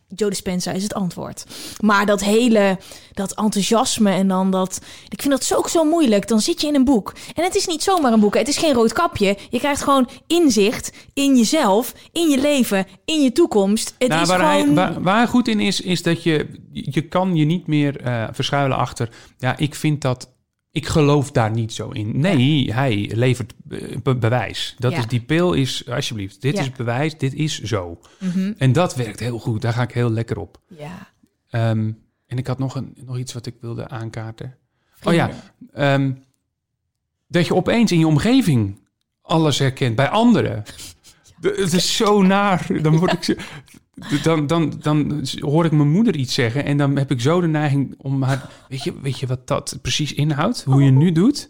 Joe Dispenza is het antwoord. Maar dat hele, dat enthousiasme en dan dat... Ik vind dat zo, ook zo moeilijk. Dan zit je in een boek. En het is niet zomaar een boek. Het is geen rood kapje. Je krijgt gewoon inzicht in jezelf, in je leven, in je toekomst. Het Nou, is waar, gewoon... hij, waar, waar hij goed in is, is dat je... Je kan je niet meer eh, verschuilen achter... Ja, ik vind dat ik geloof daar niet zo in. Nee, hij levert eh, be- bewijs. Dat Ja. is die pil is, alsjeblieft, dit Ja. is bewijs, dit is zo. Mhm. En dat werkt heel goed. Daar ga ik heel lekker op. Ja. Ehm, en ik had nog, een, nog iets wat ik wilde aankaarten. Oh ja, ehm, dat je opeens in je omgeving alles herkent bij anderen. De- Het is zo naar. Dan, word ik zo, dan, dan, dan hoor ik mijn moeder iets zeggen en dan heb ik zo de neiging om haar... Weet je, weet je wat dat precies inhoudt? Hoe je nu doet?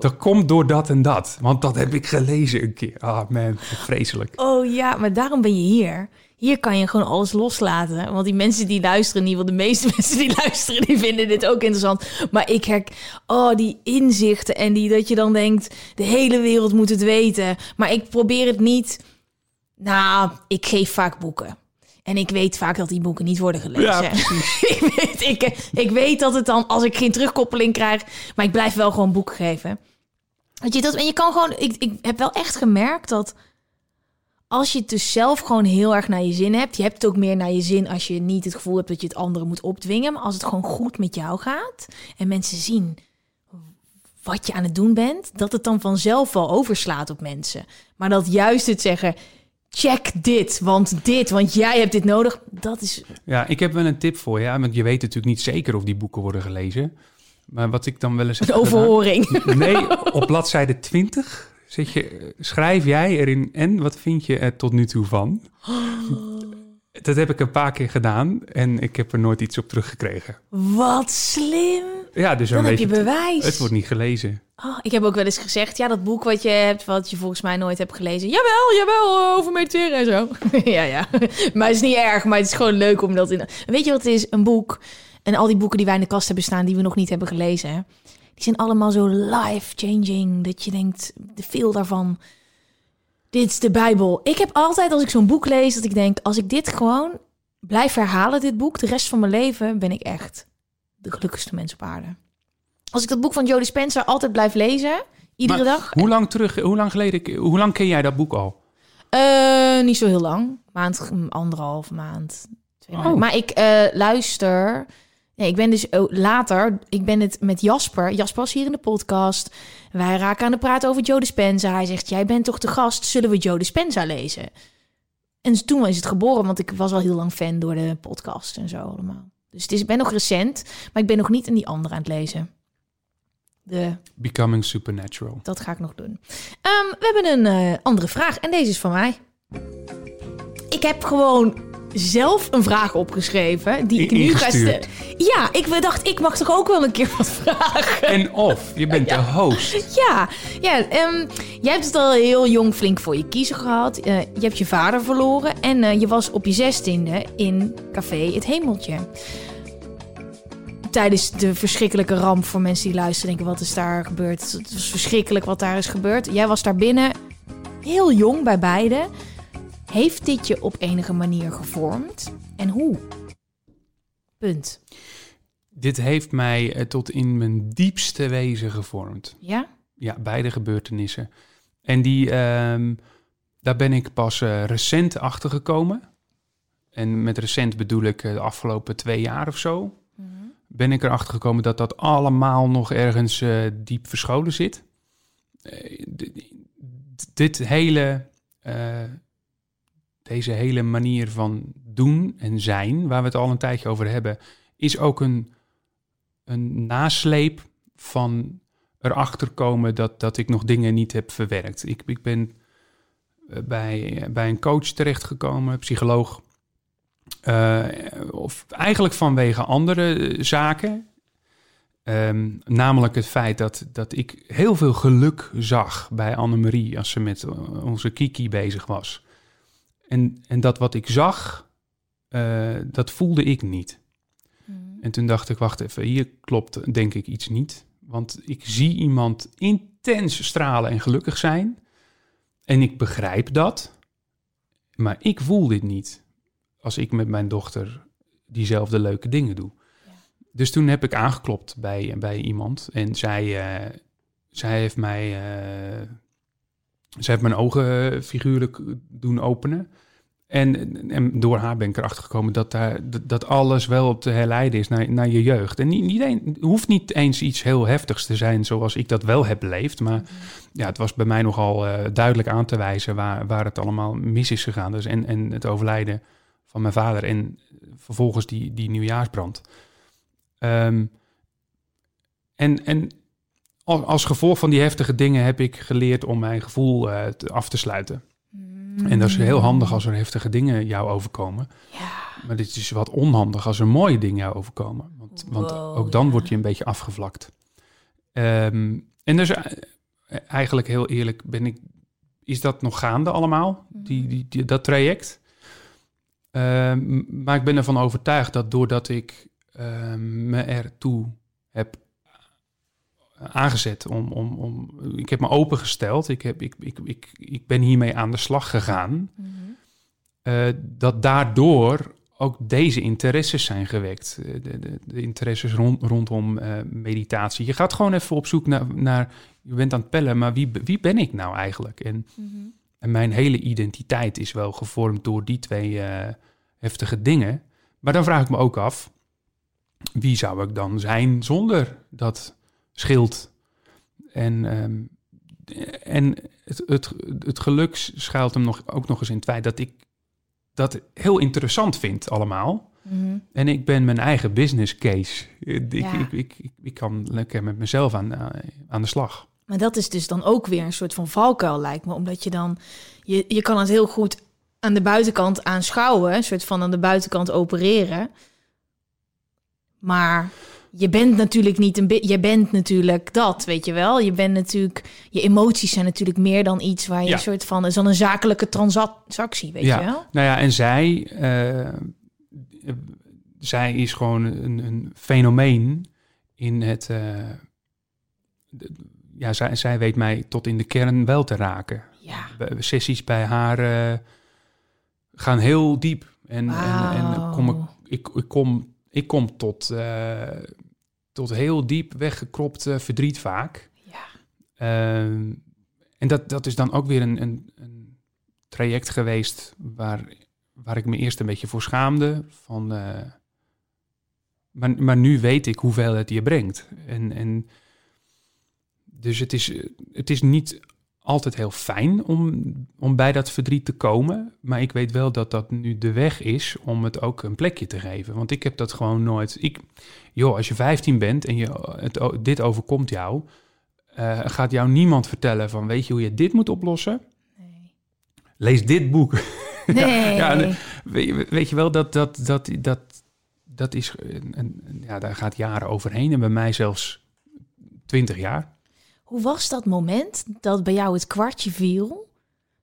Dat komt door dat en dat. Want dat heb ik gelezen een keer. Ah man, vreselijk. Oh ja, maar daarom ben je hier. Hier kan je gewoon alles loslaten. Want die mensen die luisteren, ieder geval de meeste mensen die luisteren, die vinden dit ook interessant. Maar ik herk, oh, die inzichten en die dat je dan denkt, de hele wereld moet het weten. Maar ik probeer het niet. Nou, ik geef vaak boeken. En ik weet vaak dat die boeken niet worden gelezen. Ja, ik, weet, ik, ik weet dat het dan, als ik geen terugkoppeling krijg, maar ik blijf wel gewoon boeken geven. Weet je, dat, en je kan gewoon, ik, ik heb wel echt gemerkt dat als je het dus zelf gewoon heel erg naar je zin hebt, je hebt het ook meer naar je zin als je niet het gevoel hebt dat je het anderen moet opdwingen, maar als het gewoon goed met jou gaat en mensen zien wat je aan het doen bent, dat het dan vanzelf wel overslaat op mensen. Maar dat juist het zeggen, check dit, want dit, want jij hebt dit nodig, dat is Ja, ik heb wel een tip voor je. Ja, want je weet natuurlijk niet zeker of die boeken worden gelezen. Maar wat ik dan wel eens... een gedaan- overhoring. Nee, op bladzijde 20 zit je, schrijf jij erin en wat vind je er tot nu toe van? Dat heb ik een paar keer gedaan en ik heb er nooit iets op teruggekregen. Wat slim. Ja, dus Dan heb je bewijs. Het wordt niet gelezen. Oh, ik heb ook wel eens gezegd, ja, dat boek wat je hebt, wat je volgens mij nooit hebt gelezen. Jawel, jawel, over mediteren en zo. ja, ja. Maar het is niet erg, maar het is gewoon leuk om dat in... Weet je wat het is? Een boek. En al die boeken die wij in de kast hebben staan, die we nog niet hebben gelezen, die zijn allemaal zo life-changing. Dat je denkt, de veel daarvan, dit is de Bijbel. Ik heb altijd, als ik zo'n boek lees, dat ik denk, als ik dit gewoon blijf herhalen, dit boek, de rest van mijn leven, ben ik echt de gelukkigste mens op aarde. Als ik dat boek van Jodie Spencer altijd blijf lezen, iedere Maar dag. Hoe lang terug, hoe lang geleden, hoe lang ken jij dat boek al? Eh, niet zo heel lang. Maand, anderhalf maand. Twee Oh. Maar ik eh, luister. Nee, ik ben dus later. Ik ben het met Jasper. Jasper was hier in de podcast. Wij raken aan de praat over Joe Dispenza. Hij zegt: Jij bent toch de gast? Zullen we Joe Dispenza lezen? En toen is het geboren, want ik was al heel lang fan door de podcast en zo allemaal. Dus het is, ik ben nog recent, maar ik ben nog niet in die andere aan het lezen. De Becoming Supernatural. dat ga ik nog doen. Ehm, we hebben een eh, andere vraag en deze is van mij. Ik heb gewoon zelf een vraag opgeschreven die ik nu ga stellen. Ja, ik dacht, ik mag toch ook wel een keer wat vragen. En of, je bent de host. Ja, ja ehm, jij hebt het al heel jong flink voor je kiezen gehad. Eh, je hebt je vader verloren en eh, je was op je zestiende in Café Het Hemeltje. Tijdens de verschrikkelijke ramp voor mensen die luisteren denken, wat is daar gebeurd? Het was verschrikkelijk wat daar is gebeurd. Jij was daar binnen, heel jong bij beide. Heeft dit je op enige manier gevormd? En hoe? Punt. Dit heeft mij eh, tot in mijn diepste wezen gevormd. Ja? Ja, beide gebeurtenissen. En die, ehm, daar ben ik pas eh, recent achter gekomen. En met recent bedoel ik eh, de afgelopen twee jaar of zo. Ben ik erachter gekomen dat dat allemaal nog ergens eh, diep verscholen zit. Eh, dit hele, eh, deze hele manier van doen en zijn, waar we het al een tijdje over hebben, is ook een, een nasleep van erachter komen dat, dat ik nog dingen niet heb verwerkt. Ik, ik ben bij, bij een coach terechtgekomen, psycholoog. Eh, of eigenlijk vanwege andere eh, zaken. Ehm, namelijk het feit dat, dat ik heel veel geluk zag bij Annemarie als ze met eh, onze Kiki bezig was. En, en dat wat ik zag, dat voelde ik niet. En toen dacht ik, wacht even, hier klopt denk ik iets niet. Want ik zie iemand intens stralen en gelukkig zijn. En ik begrijp dat. Maar ik voel dit niet. Als ik met mijn dochter diezelfde leuke dingen doe. Dus toen heb ik aangeklopt bij, bij iemand. En zij, eh, zij heeft mij... eh, zij heeft mijn ogen figuurlijk doen openen. En, en door haar ben ik erachter gekomen dat, daar, dat- alles wel te herleiden is naar, naar je jeugd. En niet, niet een, hoeft niet eens iets heel heftigs te zijn zoals ik dat wel heb beleefd. Maar ja, het was bij mij nogal eh, duidelijk aan te wijzen waar, waar het allemaal mis is gegaan. Dus en, en het overlijden van mijn vader en vervolgens die, die nieuwjaarsbrand. Ehm, en, en als, als gevolg van die heftige dingen heb ik geleerd om mijn gevoel eh, te- af te sluiten. En dat is heel handig als er heftige dingen jou overkomen. Ja. Maar dit is wat onhandig als er mooie dingen jou overkomen. Want, want ook dan ja. word je een beetje afgevlakt. Ehm, en dus eh, eigenlijk heel eerlijk ben ik... Is dat nog gaande allemaal, die, die, die- dat traject? Ehm, maar ik ben ervan overtuigd dat doordat ik ehm, me ertoe heb aangezet om, om, om ik heb me opengesteld, ik, heb, ik, ik, ik, ik ben hiermee aan de slag gegaan, eh, dat daardoor ook deze interesses zijn gewekt. Eh, De, de, de interesses rond, rondom eh, meditatie. Je gaat gewoon even op zoek naar, naar je bent aan het pellen, maar wie, wie ben ik nou eigenlijk? En, en mijn hele identiteit is wel gevormd door die twee eh, heftige dingen. Maar dan vraag ik me ook af, wie zou ik dan zijn zonder dat schild? En, ehm, en het, het, het geluk schuilt hem nog, ook nog eens in het feit dat ik dat heel interessant vind allemaal. Mhm. En ik ben mijn eigen business case. Ik, Ja. ik, ik, ik, ik kan lekker met mezelf aan, eh, aan de slag. Maar dat is dus dan ook weer een soort van valkuil, lijkt me. Omdat je dan... Je, je kan het heel goed aan de buitenkant aanschouwen. Een soort van aan de buitenkant opereren. Maar je bent natuurlijk niet een... Je bent natuurlijk dat, weet je wel. Je bent natuurlijk... Je emoties zijn natuurlijk meer dan iets waar je Ja. een soort van... is dan een zakelijke transactie, weet ja. je wel. Nou ja, en zij, eh, zij is gewoon een, een fenomeen in het. eh, ja, zij, zij weet mij tot in de kern wel te raken. Ja. Sessies bij haar eh, gaan heel diep. En, en, en kom ik, ik, ik, kom, ik kom tot, eh, tot heel diep weggekropt eh, verdriet vaak. Ja. Ehm, en dat, dat is dan ook weer een, een, een traject geweest waar, waar ik me eerst een beetje voor schaamde. Van, maar, maar nu weet ik hoeveel het je brengt. En, en dus het is, het is niet altijd heel fijn om, om bij dat verdriet te komen. Maar ik weet wel dat dat nu de weg is om het ook een plekje te geven. Want ik heb dat gewoon nooit. Ik, joh, als je 15 bent en je, het, dit overkomt jou, eh, gaat jou niemand vertellen van weet je hoe je dit moet oplossen? Nee. Lees dit boek. Nee. Ja, weet, je- weet je wel, dat, dat, dat, dat, dat is, ja, daar gaat jaren overheen. En bij mij zelfs 20 jaar. Hoe was dat moment dat bij jou het kwartje viel?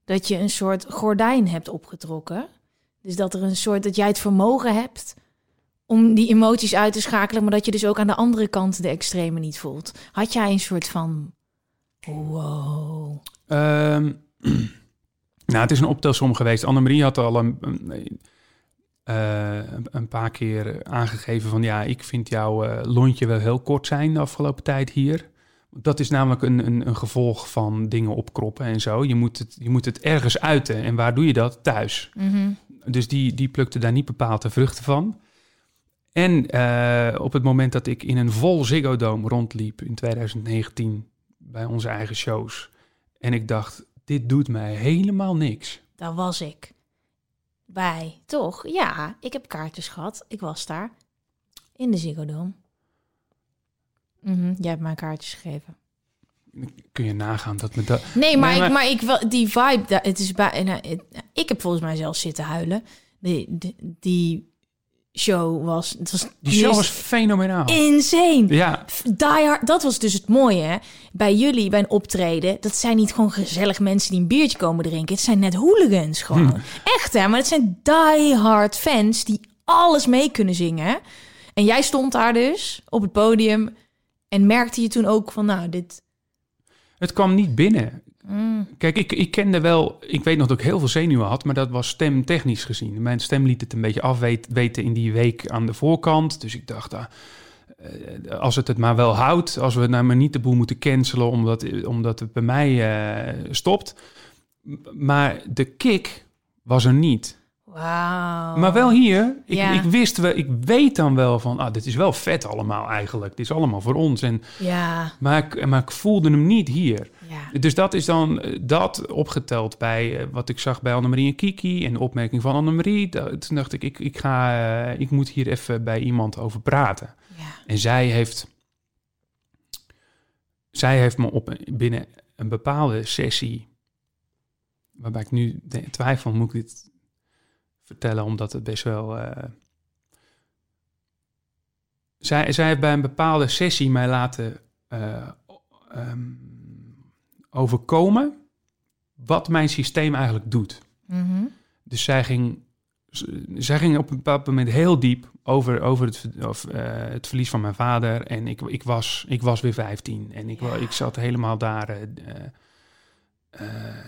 Dat je een soort gordijn hebt opgetrokken? Dus dat er een soort dat jij het vermogen hebt om die emoties uit te schakelen, maar dat je dus ook aan de andere kant de extreme niet voelt. Had jij een soort van wow? Ehm, nou, het is een optelsom geweest. Annemarie had al een, een, eh, een- paar keer aangegeven van... ja, ik vind jouw eh, lontje wel heel kort zijn de afgelopen tijd hier. Dat is namelijk een, een, een gevolg van dingen opkroppen en zo. Je moet, het, je moet het ergens uiten. En waar doe je dat? Thuis. Dus die, die plukte daar niet bepaald de vruchten van. En eh, op het moment dat ik in een vol Ziggo Dome rondliep in 2019 bij onze eigen shows. En ik dacht, dit doet mij helemaal niks. Daar was ik bij, toch? Ja, ik heb kaartjes gehad. Ik was daar in de Ziggo Dome. Mhm, jij hebt mij kaartjes gegeven. Kun je nagaan dat me dat... Nee, maar, Nee, maar- Ik, maar ik wel die vibe, het is bij. nou, het- ik heb volgens mij zelfs zitten huilen. Die, die, die show was. Het was Die show was fenomenaal. insane. Ja, Die Hard, dat was dus het mooie hè? bij jullie bij een optreden. Dat zijn niet gewoon gezellig mensen die een biertje komen drinken. Het zijn net hooligans gewoon. Hm. Echt hè, maar het zijn die hard fans die alles mee kunnen zingen. En jij stond daar dus op het podium en merkte je toen ook van, nou, dit. het kwam niet binnen. mm, Kijk, ik, ik kende wel... Ik weet nog dat ik heel veel zenuwen had, maar dat was stemtechnisch gezien. Mijn stem liet het een beetje afweten in die week aan de voorkant. Dus ik dacht, ah, eh, als het het maar wel houdt... als we nou maar niet de boel moeten cancelen omdat, omdat het bij mij eh, stopt. Maar de kick was er niet. Wauw. Maar wel hier, ik, Ja. ik wist wel, ik weet dan wel van, ah, dit is wel vet allemaal eigenlijk. Dit is allemaal voor ons. En, Ja, maar, ik, maar ik voelde hem niet hier. ja. Dus dat is dan eh, dat opgeteld bij eh, wat ik zag bij Annemarie en Kiki en de opmerking van Annemarie. Toen dacht ik, ik, ik, ga, eh, ik moet hier even bij iemand over praten. ja. En zij heeft, zij heeft me op binnen een bepaalde sessie, waarbij ik nu twijfel, moet ik dit vertellen, omdat het best wel. eh, zij, zij heeft bij een bepaalde sessie mij laten eh, ehm, overkomen wat mijn systeem eigenlijk doet. Mhm. Dus zij ging, zij ging op een bepaald moment heel diep over, over het, of, eh, het verlies van mijn vader. En ik, ik, was, ik was weer 15 en ik, ik zat helemaal daar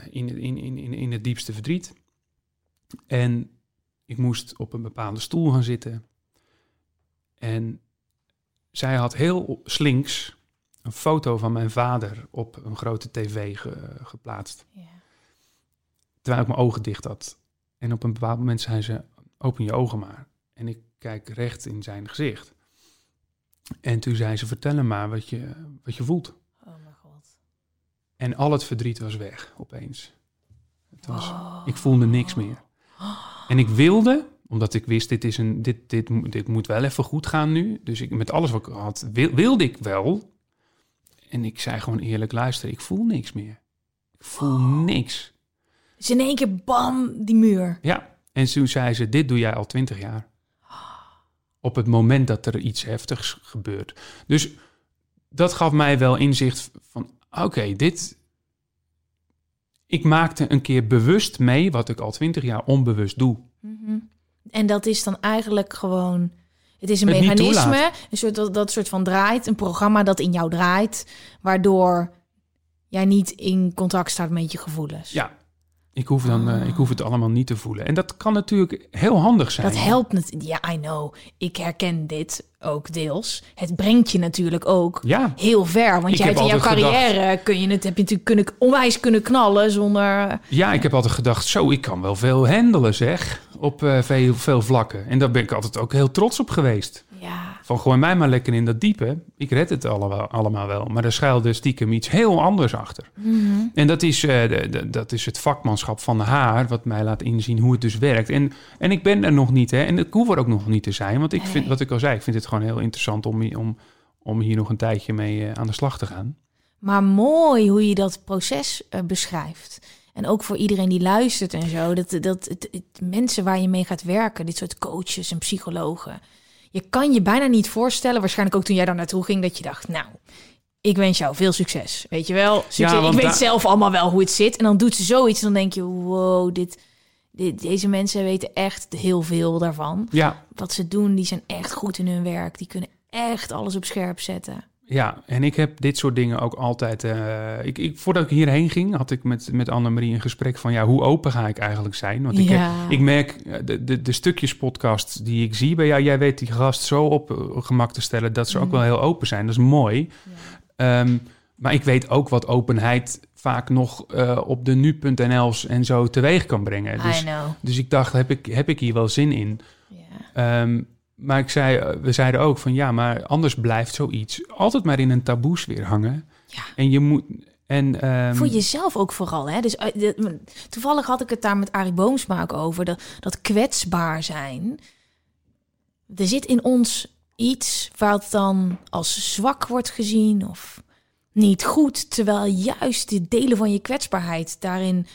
in, in, in, in, in het diepste verdriet. En ik moest op een bepaalde stoel gaan zitten. En zij had heel slinks een foto van mijn vader op een grote tv ge- geplaatst Ja. terwijl ik mijn ogen dicht had. En op een bepaald moment zei ze, open je ogen maar. En ik kijk recht in zijn gezicht. En toen zei ze, vertel hem maar wat je, wat je voelt. Oh mijn god. En al het verdriet was weg, opeens. Het was, Ik voelde niks meer. En ik wilde, omdat ik wist, dit, is een, dit, dit, dit moet wel even goed gaan nu. Dus ik, met alles wat ik had, wil- wilde ik wel. En ik zei gewoon eerlijk, luister, ik voel niks meer. Ik voel niks. Dus in één keer bam, die muur. Ja, en toen zei ze, dit doe jij al twintig jaar. Op het moment dat er iets heftigs gebeurt. Dus dat gaf mij wel inzicht van, oké, dit... Ik maakte een keer bewust mee wat ik al twintig jaar onbewust doe. Mhm. En dat is dan eigenlijk gewoon... Het is een Het mechanisme, een soort, dat, dat soort van draait. Een programma dat in jou draait. Waardoor jij niet in contact staat met je gevoelens. Ja, ik hoef, dan, eh, ik hoef het allemaal niet te voelen. En dat kan natuurlijk heel handig zijn. Dat helpt het. Ja, I know. Ik herken dit ook deels. Het brengt je natuurlijk ook Ja, heel ver. Want jij hebt in jouw carrière kun je het, heb je natuurlijk kunnen, onwijs kunnen knallen zonder. ja, ik heb altijd gedacht, zo, ik kan wel veel handelen zeg. Op eh, veel, veel vlakken. En daar ben ik altijd ook heel trots op geweest. Van gooi mij maar lekker in dat diepe. Ik red het allemaal, allemaal wel. Maar er schuilde stiekem iets heel anders achter. En dat is, eh, dat is het vakmanschap van haar, wat mij laat inzien hoe het dus werkt. En, en ik ben er nog niet, hè. En ik hoef er ook nog niet te zijn. Want ik vind, wat ik al zei, ik vind het gewoon heel interessant om, om, om hier nog een tijdje mee eh, aan de slag te gaan. maar mooi hoe je dat proces eh, beschrijft. En ook voor iedereen die luistert en zo. Dat, dat het, het- mensen waar je mee gaat werken, dit soort coaches en psychologen. Je kan je bijna niet voorstellen, waarschijnlijk ook toen jij daar naartoe ging, dat je dacht, nou, ik wens jou veel succes. Weet je wel? Succes. want ik weet zelf allemaal wel hoe het zit. En dan doet ze zoiets en dan denk je, wow, dit, dit, deze mensen weten echt heel veel daarvan. Ja, Wat ze doen, die zijn echt goed in hun werk. Die kunnen echt alles op scherp zetten. Ja, en ik heb dit soort dingen ook altijd. eh, ik, ik, voordat ik hierheen ging, had ik met, met Annemarie een gesprek van ja, hoe open ga ik eigenlijk zijn? Want ik, Ja. heb, ik merk eh, de, de, de stukjes podcast die ik zie bij jou, jij weet die gast zo op eh, gemak te stellen dat ze ook wel heel open zijn. Dat is mooi. Ehm, maar ik weet ook wat openheid vaak nog op de nu.nl's en zo teweeg kan brengen. I Dus, know. dus ik dacht, heb ik, heb ik hier wel zin in? Ja. Ehm, maar ik zei, eh, we zeiden ook van ja, maar anders blijft zoiets altijd maar in een taboesfeer hangen. Ja. En je moet. En, ehm, Voor jezelf ook vooral. Hè? Dus, eh, de- toevallig had ik het daar met Arie Boomsma ook over. Dat, dat kwetsbaar zijn. Er zit in ons iets wat dan als zwak wordt gezien of niet goed. Terwijl juist de delen van je kwetsbaarheid, daarin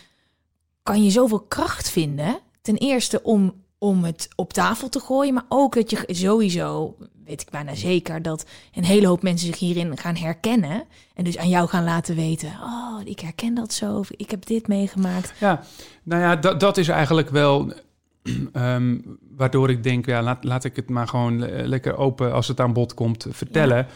kan je zoveel kracht vinden. Ten eerste om, om het op tafel te gooien, maar ook dat je sowieso, weet ik bijna zeker, dat een hele hoop mensen zich hierin gaan herkennen. En dus aan jou gaan laten weten, oh, ik herken dat zo, of ik heb dit meegemaakt. Ja, nou ja, dat, dat is eigenlijk wel. ehm, waardoor ik denk, ja, laat, laat ik het maar gewoon le- lekker open als het aan bod komt vertellen.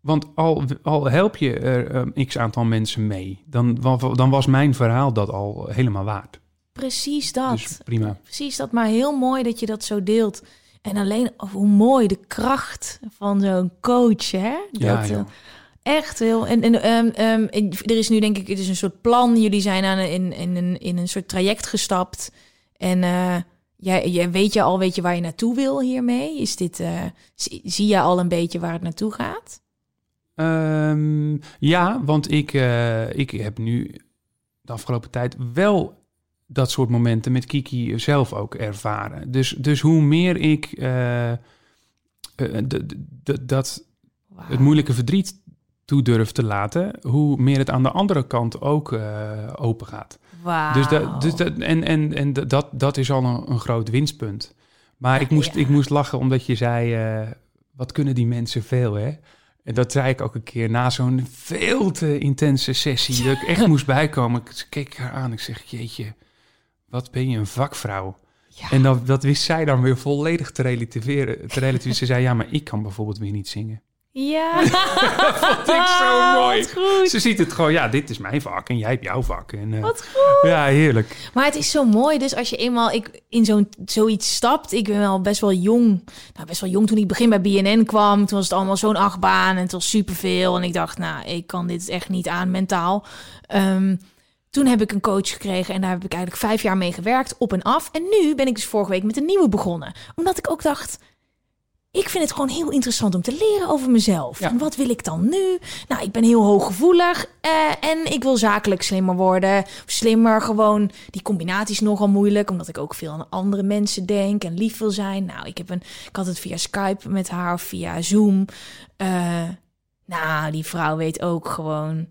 Want al, al help je er ehm, x aantal mensen mee, dan, dan was mijn verhaal dat al helemaal waard. Precies dat. Dus prima. Precies dat, maar heel mooi dat je dat zo deelt. En alleen hoe mooi de kracht van zo'n coach, hè? Ja, Dat, eh, echt heel. En, en en er is nu denk ik, het is een soort plan. Jullie zijn aan een, in, in, een, in een soort traject gestapt. En eh, jij, jij weet je al weet je waar je naartoe wil hiermee? Is dit, eh, zie, zie je al een beetje waar het naartoe gaat? Ehm, ja, want ik, ik heb nu de afgelopen tijd wel dat soort momenten met Kiki zelf ook ervaren. Dus, dus hoe meer ik eh, eh, d- d- d- dat het moeilijke verdriet toe durf te laten, hoe meer het aan de andere kant ook eh, open gaat. Wauw. Dus, dat, dus dat, en, en, en dat, dat is al een, een groot winstpunt. Maar ik, moest, Ja. ik moest lachen omdat je zei, wat kunnen die mensen veel, hè? En dat zei ik ook een keer na zo'n veel te intense sessie. Dat ik echt moest bijkomen. Ik keek haar aan. Ik zeg, jeetje, wat ben je een vakvrouw. Ja. En dat, dat wist zij dan weer volledig te relativeren. Te relativeren. Ze zei, ja, maar ik kan bijvoorbeeld weer niet zingen. Ja. Vond ik zo mooi. Wat goed. Ze ziet het gewoon, ja, dit is mijn vak en jij hebt jouw vak. En, eh, Wat goed. ja, heerlijk. Maar het is zo mooi, dus als je eenmaal ik, in zo'n zoiets stapt. Ik ben wel best wel jong. Nou, best wel jong toen ik begin bij BNN kwam. Toen was het allemaal zo'n achtbaan en het was superveel. En ik dacht, nou, ik kan dit echt niet aan mentaal. Ehm, toen heb ik een coach gekregen en daar heb ik eigenlijk vijf jaar mee gewerkt, op en af. En nu ben ik dus vorige week met een nieuwe begonnen. Omdat ik ook dacht, ik vind het gewoon heel interessant om te leren over mezelf. Ja. En wat wil ik dan nu? Nou, ik ben heel hooggevoelig eh, en ik wil zakelijk slimmer worden. Of slimmer gewoon. Die combinatie is nogal moeilijk, omdat ik ook veel aan andere mensen denk en lief wil zijn. Nou, ik, heb een, ik had het via Skype met haar of via Zoom. Eh, nou, die vrouw weet ook gewoon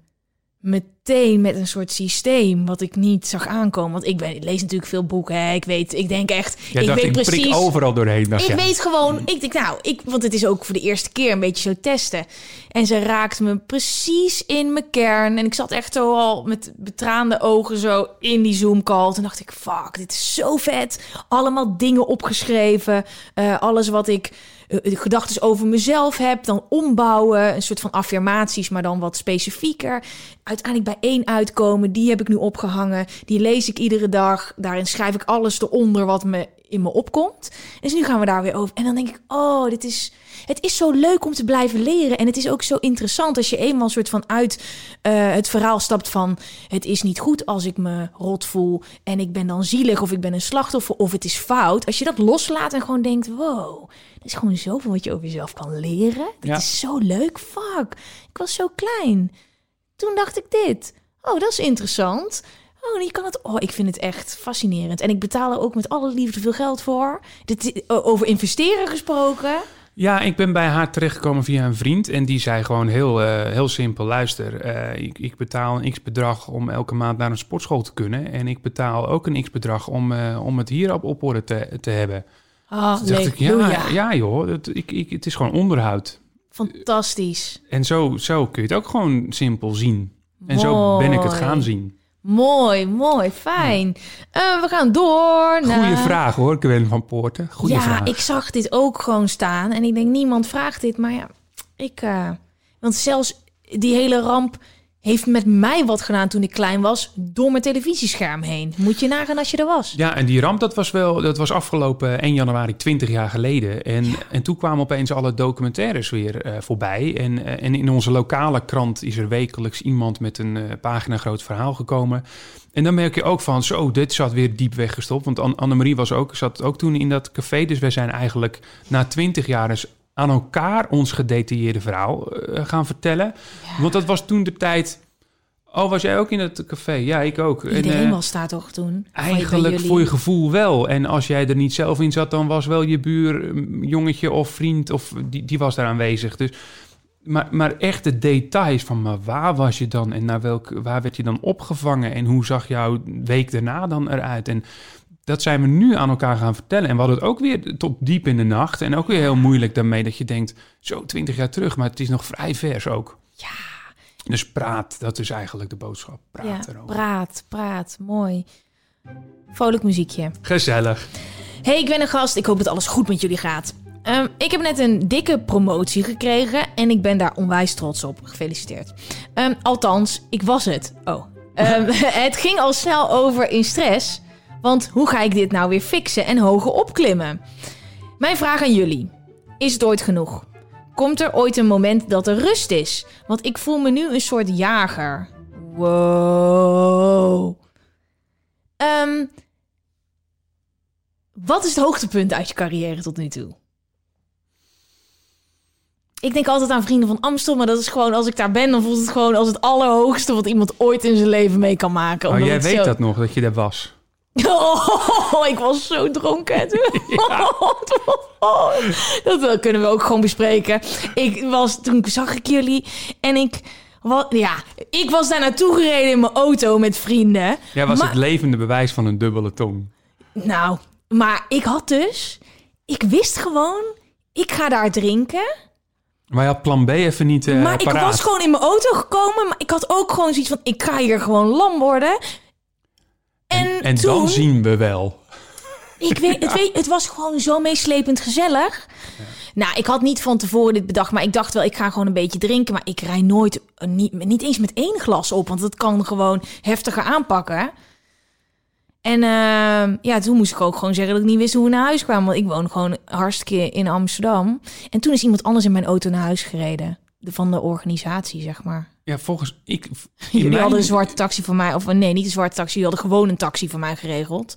meteen met een soort systeem wat ik niet zag aankomen. Want ik, ben, ik lees natuurlijk veel boeken. Hè. Ik weet, ik denk echt, Jij ik dacht, weet ik precies. prik overal doorheen. Dacht Ik weet gewoon, ik denk nou, ik, want het is ook voor de eerste keer een beetje zo testen. En ze raakte me precies in mijn kern. En ik zat echt zo al met betraande ogen zo in die Zoom call. Toen dacht ik, fuck, dit is zo vet. Allemaal dingen opgeschreven. Eh, alles wat ik eh, gedachten over mezelf heb, dan ombouwen. Een soort van affirmaties, maar dan wat specifieker. Uiteindelijk bij één uitkomen, die heb ik nu opgehangen. Die lees ik iedere dag. Daarin schrijf ik alles eronder wat me in me opkomt. Dus nu gaan we daar weer over. En dan denk ik, oh, dit is... Het is zo leuk om te blijven leren. En het is ook zo interessant als je eenmaal een soort van uit eh, het verhaal stapt van... het is niet goed als ik me rot voel en ik ben dan zielig... of ik ben een slachtoffer of het is fout. Als je dat loslaat en gewoon denkt, wow... er is gewoon zoveel wat je over jezelf kan leren. Dit Ja. is zo leuk. Fuck, ik was zo klein. Toen dacht ik dit. Oh, dat is interessant. Oh, je kan het. Oh, ik vind het echt fascinerend. En ik betaal er ook met alle liefde veel geld voor. Dit, over investeren gesproken. Ja, ik ben bij haar terechtgekomen via een vriend. En die zei gewoon heel, eh, heel simpel: luister, eh, ik, ik betaal een x bedrag om elke maand naar een sportschool te kunnen. En ik betaal ook een x bedrag om, eh, om het hier op, op orde te, te hebben. Ah, Toen dacht ik, ja, ja joh, het, ik, ik, het is gewoon onderhoud. Fantastisch. En zo, zo kun je het ook gewoon simpel zien. En zo ben ik het gaan zien. Mooi, mooi, fijn. Eh, we gaan door naar... Goeie vraag hoor, Gwen van Poorten. Goeie ja, vraag. ik zag dit ook gewoon staan. En ik denk, niemand vraagt dit. Maar ja, ik... eh, want zelfs die hele ramp heeft met mij wat gedaan toen ik klein was... door mijn televisiescherm heen. Moet je nagaan als je er was. Ja, en die ramp, dat was wel, dat was afgelopen 1 januari 20 jaar geleden. En, en toen kwamen opeens alle documentaires weer eh, voorbij. En, eh, en in onze lokale krant is er wekelijks iemand met een eh, pagina groot verhaal gekomen. En dan merk je ook van, zo, dit zat weer diep weggestopt. Want Anne- Annemarie was ook, zat ook toen in dat café. Dus wij zijn eigenlijk na 20 jaar eens aan elkaar ons gedetailleerde verhaal eh, gaan vertellen. Want dat was toen de tijd... Oh, was jij ook in het café? Ja, ik ook. En, Iedereen eh, was daar toch toen? Eigenlijk voor je gevoel wel. En als jij er niet zelf in zat, dan was wel je buur, mm, jongetje of vriend, of die, die was daar aanwezig. Dus, maar, maar echt de details van, maar waar was je dan en naar welk, waar werd je dan opgevangen en hoe zag jouw week daarna dan eruit? En dat zijn we nu aan elkaar gaan vertellen. En we hadden het ook weer tot diep in de nacht. En ook weer heel moeilijk daarmee dat je denkt, zo twintig jaar terug, maar het is nog vrij vers ook. Ja. Dus praat, dat is eigenlijk de boodschap. Praat Ja, erover. praat, praat. Mooi. Vrolijk muziekje. Gezellig. Hey, ik ben een gast. Ik hoop dat alles goed met jullie gaat. Ehm, ik heb net een dikke promotie gekregen en ik ben daar onwijs trots op. Gefeliciteerd. Ehm, althans, ik was het. Oh. Ehm, het ging al snel over in stress. Want hoe ga ik dit nou weer fixen en hoger opklimmen? Mijn vraag aan jullie. Is het ooit genoeg? Komt er ooit een moment dat er rust is? Want ik voel me nu een soort jager. Wow. Ehm, Wat is het hoogtepunt uit je carrière tot nu toe? Ik denk altijd aan Vrienden van Amstel, maar dat is gewoon als ik daar ben, dan voelt het gewoon als het allerhoogste wat iemand ooit in zijn leven mee kan maken. Oh, jij weet zo- dat nog, dat je daar was. Oh, ik was zo dronken. Oh, dat kunnen we ook gewoon bespreken. Ik was, toen zag ik jullie en ik, wa- ja, ik was daar naartoe gereden in mijn auto met vrienden. Jij was Maar- het levende bewijs van een dubbele tong. Nou, maar ik had dus, ik wist gewoon, ik ga daar drinken. Maar je had plan B even niet eh maar ik was gewoon in mijn auto gekomen, maar ik had ook gewoon zoiets van, ik ga hier gewoon lam worden. En, en toen, dan zien we wel. Ik weet, het, weet, het was gewoon zo meeslepend gezellig. Nou, ik had niet van tevoren dit bedacht, maar ik dacht wel, ik ga gewoon een beetje drinken. Maar ik rij nooit, eh, niet, niet eens met één glas op, want dat kan gewoon heftiger aanpakken. En ehm, ja, toen moest ik ook gewoon zeggen dat ik niet wist hoe we naar huis kwamen. Want ik woon gewoon hartstikke in Amsterdam. En toen is iemand anders in mijn auto naar huis gereden. De, van de organisatie, zeg maar. Ja, volgens ik. Jullie mijn- hadden een zwarte taxi van mij. Of nee, niet een zwarte taxi. Jullie hadden gewoon een taxi van mij geregeld.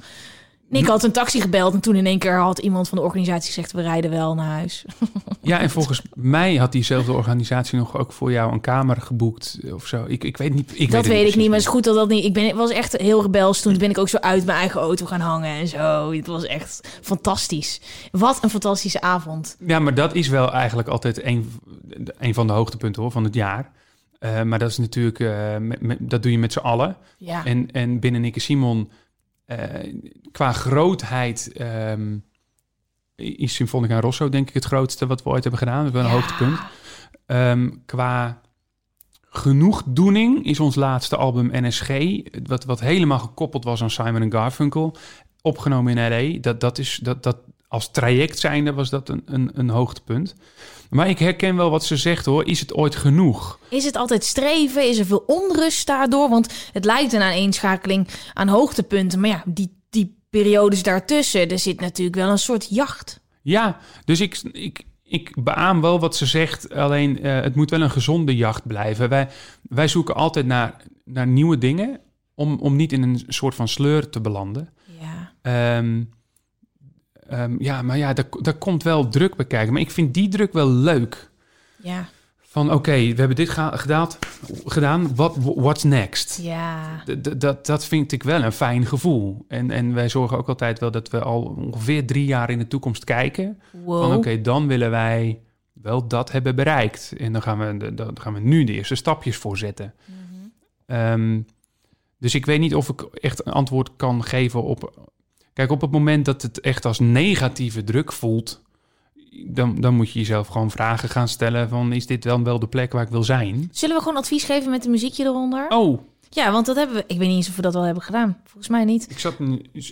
En ik had een taxi gebeld. En toen in één keer had iemand van de organisatie gezegd... we rijden wel naar huis. Ja, en volgens mij had diezelfde organisatie nog ook voor jou een kamer geboekt of zo. Ik, ik weet niet. Ik dat weet ik niet, maar het is goed dat dat niet... Ik ben, was echt heel rebels. Toen ben ik ook zo uit mijn eigen auto gaan hangen en zo. Het was echt fantastisch. Wat een fantastische avond. Ja, maar dat is wel eigenlijk altijd een, een van de hoogtepunten hoor, van het jaar. Eh, maar dat is natuurlijk, eh, met- met- dat doe je met z'n allen. Ja, En, en binnen Nick en Simon, eh, qua grootheid, ehm, is Symfonica Rosso denk ik het grootste wat we ooit hebben gedaan. Dat is wel een Ja. hoogtepunt. Ehm, qua genoegdoening is ons laatste album NSG, wat, wat helemaal gekoppeld was aan Simon Garfunkel, opgenomen in LA. Dat, dat is, dat, dat, als traject zijnde was dat een, een, een hoogtepunt. Maar ik herken wel wat ze zegt hoor. Is het ooit genoeg? Is het altijd streven? Is er veel onrust daardoor? Want het lijkt een aaneenschakeling aan hoogtepunten. Maar ja, die, die periodes daartussen, er zit natuurlijk wel een soort jacht. Ja, dus ik, ik, ik beaam wel wat ze zegt. Alleen eh, het moet wel een gezonde jacht blijven. Wij, wij zoeken altijd naar, naar nieuwe dingen. Om, om niet in een soort van sleur te belanden. Ja. Ehm, ehm, ja, maar ja, daar, daar komt wel druk bij kijken. Maar ik vind die druk wel leuk. Ja. Van oké, we hebben dit ga- gedaan. gedaan what, what's next? Ja. D- dat, dat vind ik wel een fijn gevoel. En, en wij zorgen ook altijd wel dat we al ongeveer drie jaar in de toekomst kijken. Wow. Van oké, dan willen wij wel dat hebben bereikt. En dan gaan we, dan gaan we nu de eerste stapjes voor zetten. Ehm, dus ik weet niet of ik echt een antwoord kan geven op... Kijk, op het moment dat het echt als negatieve druk voelt... Dan, dan moet je jezelf gewoon vragen gaan stellen van... is dit dan wel de plek waar ik wil zijn? Zullen we gewoon advies geven met een muziekje eronder? Oh, Ja, want dat hebben we. Ik weet niet eens of we dat al hebben gedaan. Volgens mij niet. ik zat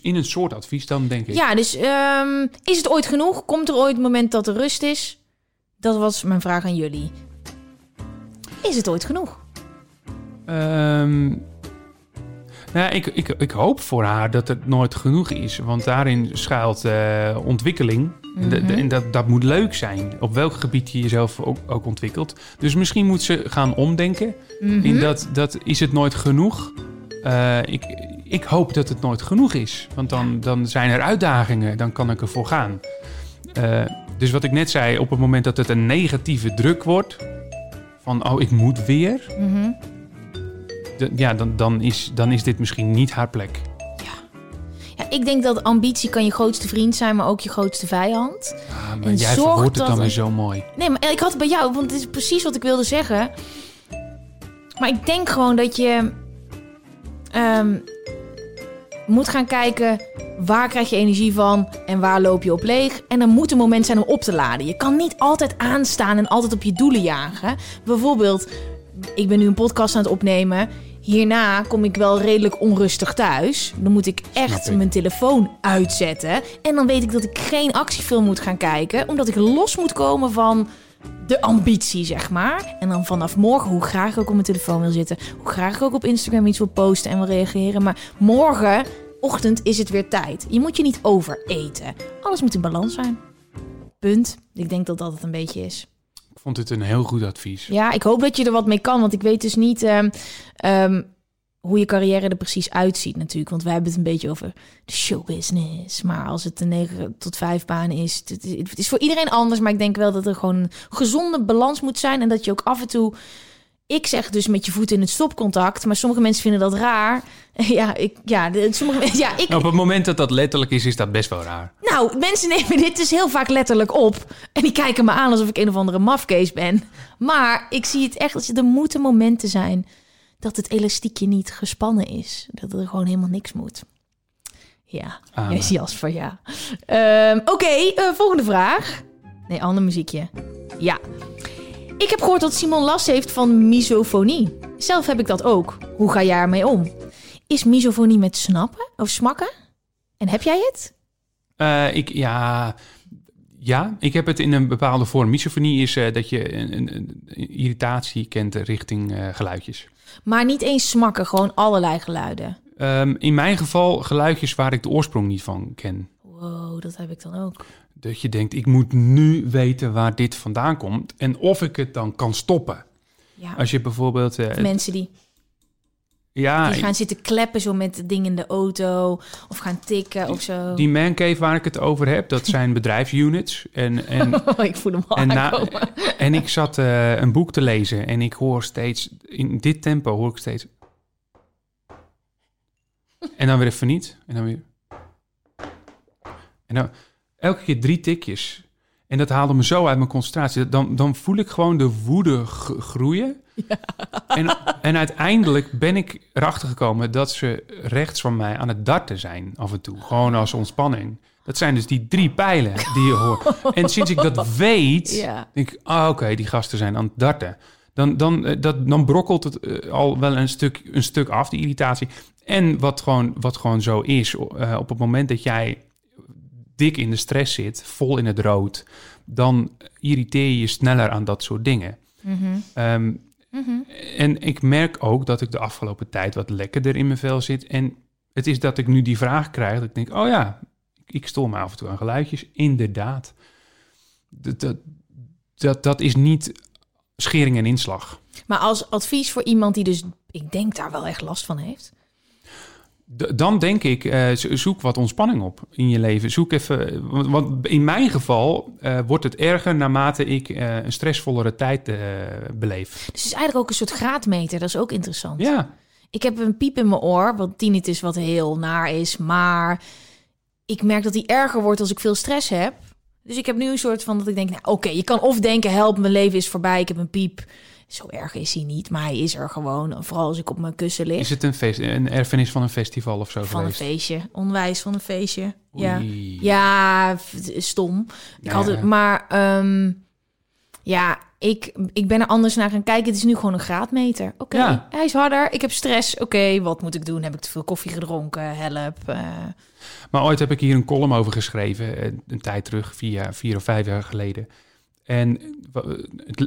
in een soort advies dan, denk ik. Ja, dus ehm, is het ooit genoeg? Komt er ooit een moment dat er rust is? Dat was mijn vraag aan jullie. Is het ooit genoeg? Ehm, nou, ik, ik, ik hoop voor haar dat het nooit genoeg is. Want daarin schuilt eh, ontwikkeling. En dat- Mhm. En dat, dat moet leuk zijn. Op welk gebied je jezelf ook, ook ontwikkelt. Dus misschien moet ze gaan omdenken. Mhm. In dat, dat is het nooit genoeg. Eh, ik, ik hoop dat het nooit genoeg is. Want dan, dan zijn er uitdagingen. Dan kan ik ervoor gaan. Eh, dus wat ik net zei, op het moment dat het een negatieve druk wordt. Van, oh, ik moet weer. Mhm. Ja, dan, dan, is, dan is dit misschien niet haar plek. Ja, ik denk dat ambitie kan je grootste vriend zijn, maar ook je grootste vijand. Ah, maar En jij zorg verwoordt het dat dan weer er- zo mooi. Nee, maar ik had het bij jou, want het is precies wat ik wilde zeggen. Maar ik denk gewoon dat je ehm, moet gaan kijken waar krijg je energie van en waar loop je op leeg. En er moet een moment zijn om op te laden. Je kan niet altijd aanstaan en altijd op je doelen jagen. Bijvoorbeeld, ik ben nu een podcast aan het opnemen. Hierna kom ik wel redelijk onrustig thuis. Dan moet ik echt ik. mijn telefoon uitzetten. En dan weet ik dat ik geen actiefilm moet gaan kijken. Omdat ik los moet komen van de ambitie, zeg maar. En dan vanaf morgen, hoe graag ik ook op mijn telefoon wil zitten. Hoe graag ik ook op Instagram iets wil posten en wil reageren. Maar morgenochtend is het weer tijd. Je moet je niet overeten. Alles moet in balans zijn. Punt. Ik denk dat dat het een beetje is. Vond het een heel goed advies. Ja, ik hoop dat je er wat mee kan. Want ik weet dus niet... ehm, ehm, hoe je carrière er precies uitziet natuurlijk. Want wij hebben het een beetje over de showbusiness. Maar als het een 9 tot 5 baan is, het is voor iedereen anders. Maar ik denk wel dat er gewoon een gezonde balans moet zijn. En dat je ook af en toe ik zeg dus met je voet in het stopcontact, maar sommige mensen vinden dat raar. Ja, ik, ja, sommige ja, ik. Op het moment dat dat letterlijk is, is dat best wel raar. Nou, mensen nemen dit dus heel vaak letterlijk op en die kijken me aan alsof ik een of andere mafkees ben. Maar ik zie het echt, er moeten momenten zijn dat het elastiekje niet gespannen is, dat er gewoon helemaal niks moet. Ja, Amen. jij ziet als van ja. Ehm, Oké, eh, volgende vraag. Nee, ander muziekje. Ja. Ik heb gehoord dat Simon last heeft van misofonie. Zelf heb ik dat ook. Hoe ga jij ermee om? Is misofonie met snappen of smakken? En heb jij het? Eh, ik, ja, ja, ik heb het in een bepaalde vorm. Misofonie is eh, dat je een, een, een irritatie kent richting eh, geluidjes. Maar niet eens smakken, gewoon allerlei geluiden. Ehm, in mijn geval geluidjes waar ik de oorsprong niet van ken. Wow, dat heb ik dan ook. Dat je denkt, ik moet nu weten waar dit vandaan komt en of ik het dan kan stoppen. Ja. Als je bijvoorbeeld... eh, Mensen die, ja, die gaan zitten kleppen zo met dingen in de auto of gaan tikken of zo. die mancave waar ik het over heb, dat zijn bedrijfsunits. En, en, Oh, ik voel hem al en, na- en ik zat eh, een boek te lezen en ik hoor steeds, in dit tempo hoor ik steeds... En dan weer even niet. En dan weer... En dan elke keer drie tikjes. En dat haalde me zo uit mijn concentratie. Dan, dan voel ik gewoon de woede groeien. En, en uiteindelijk ben ik erachter gekomen dat ze rechts van mij aan het darten zijn af en toe. Gewoon als ontspanning. Dat zijn dus die drie pijlen die je hoort. En sinds ik dat weet, Ja. denk ik, ah, oké, die gasten zijn aan het darten. Dan, dan, eh, dat, dan brokkelt het eh, al wel een stuk, een stuk af, die irritatie. En wat gewoon, wat gewoon zo is, eh, op het moment dat jij dik in de stress zit, vol in het rood, dan irriteer je je sneller aan dat soort dingen. Mhm. Ehm, En ik merk ook dat ik de afgelopen tijd wat lekkerder in mijn vel zit. En het is dat ik nu die vraag krijg, dat ik denk, oh ja, ik stoor me af en toe aan geluidjes. Inderdaad. Dat, dat, dat, dat is niet schering en inslag. Maar als advies voor iemand die dus, ik denk daar wel echt last van heeft. Dan denk ik, eh, zo- zoek wat ontspanning op in je leven. Zoek even, want, want in mijn geval eh, wordt het erger naarmate ik eh, een stressvollere tijd beleef. Dus het is eigenlijk ook een soort graadmeter, dat is ook interessant. Ja, Ik heb een piep in mijn oor, wat tinnitus wat heel naar is. Maar ik merk dat die erger wordt als ik veel stress heb. Dus ik heb nu een soort van dat ik denk, nou oké, je kan of denken, help, mijn leven is voorbij, ik heb een piep. Zo erg is hij niet, maar hij is er gewoon. Vooral als ik op mijn kussen lig. is het een, fest, een erfenis van een festival of zo van een feestje, onwijs van een feestje. Ja, Oei. ja stom. Ik Ja, had het, maar ehm, ja, ik, ik ben er anders naar gaan kijken. Het is nu gewoon een graadmeter. Oké, Ja. hij is harder. Ik heb stress. Oké, wat moet ik doen? Heb ik te veel koffie gedronken? Help. eh. Maar ooit heb ik hier een column over geschreven, eh, een tijd terug, jaar, vier of vijf jaar geleden. En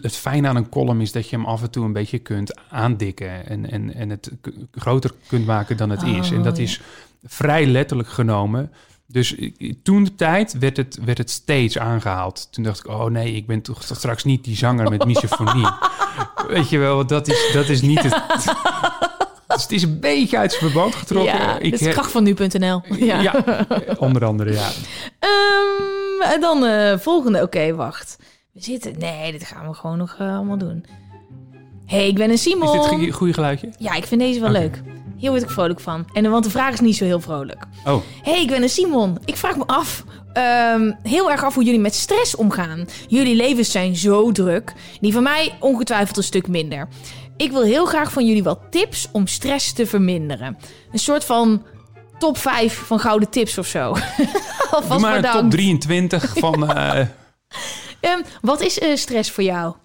het, fijne aan een column is dat je hem af en toe een beetje kunt aandikken en, en, en het groter kunt maken dan het is. En Oh, dat ja. is vrij letterlijk genomen. Dus toen de tijd werd het, werd het steeds aangehaald. Toen dacht ik, oh nee, ik ben toch straks niet die zanger met misofonie. Weet je wel, dat is, dat is niet het... Dus het is een beetje uit zijn verband getrokken. ja, ik kracht van nu.nl. Ja. ja, onder andere, ja. Ehm, en dan eh volgende. Oké, wacht. We zitten... Nee, dit gaan we gewoon nog eh, allemaal doen. hey, ik ben een Simon. Is dit een goede geluidje? Ja, ik vind deze wel leuk. Hier word ik vrolijk van. En want de vraag is niet zo heel vrolijk. Oh, hey, ik ben een Simon. Ik vraag me af, ehm, heel erg af hoe jullie met stress omgaan. Jullie levens zijn zo druk. Die van mij ongetwijfeld een stuk minder. Ik wil heel graag van jullie wat tips om stress te verminderen. Een soort van top 5 van gouden tips of zo. Alvast doe maar een top bedankt. 23 van... eh, Ehm, wat is eh, stress voor jou?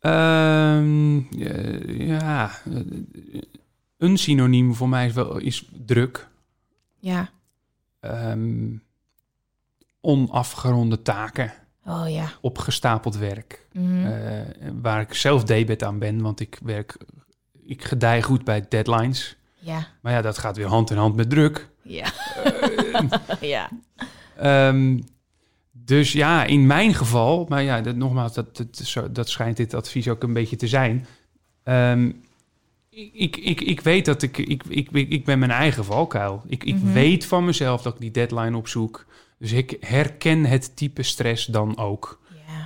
ehm, eh, ja, een synoniem voor mij is, wel, is druk. Ja. Ehm, onafgeronde taken, Oh ja. opgestapeld werk. Mhm. eh, waar ik zelf debet aan ben, want ik werk... Ik gedij goed bij deadlines. ja. Maar ja, dat gaat weer hand in hand met druk. Ja. ja. Dus ja, in mijn geval, maar ja, dat, nogmaals, dat, dat, dat schijnt dit advies ook een beetje te zijn. Ehm, ik, ik, ik weet dat ik, ik, ik, ik ben mijn eigen valkuil. Ik, ik Mhm. weet van mezelf dat ik die deadline opzoek. Dus ik herken het type stress dan ook.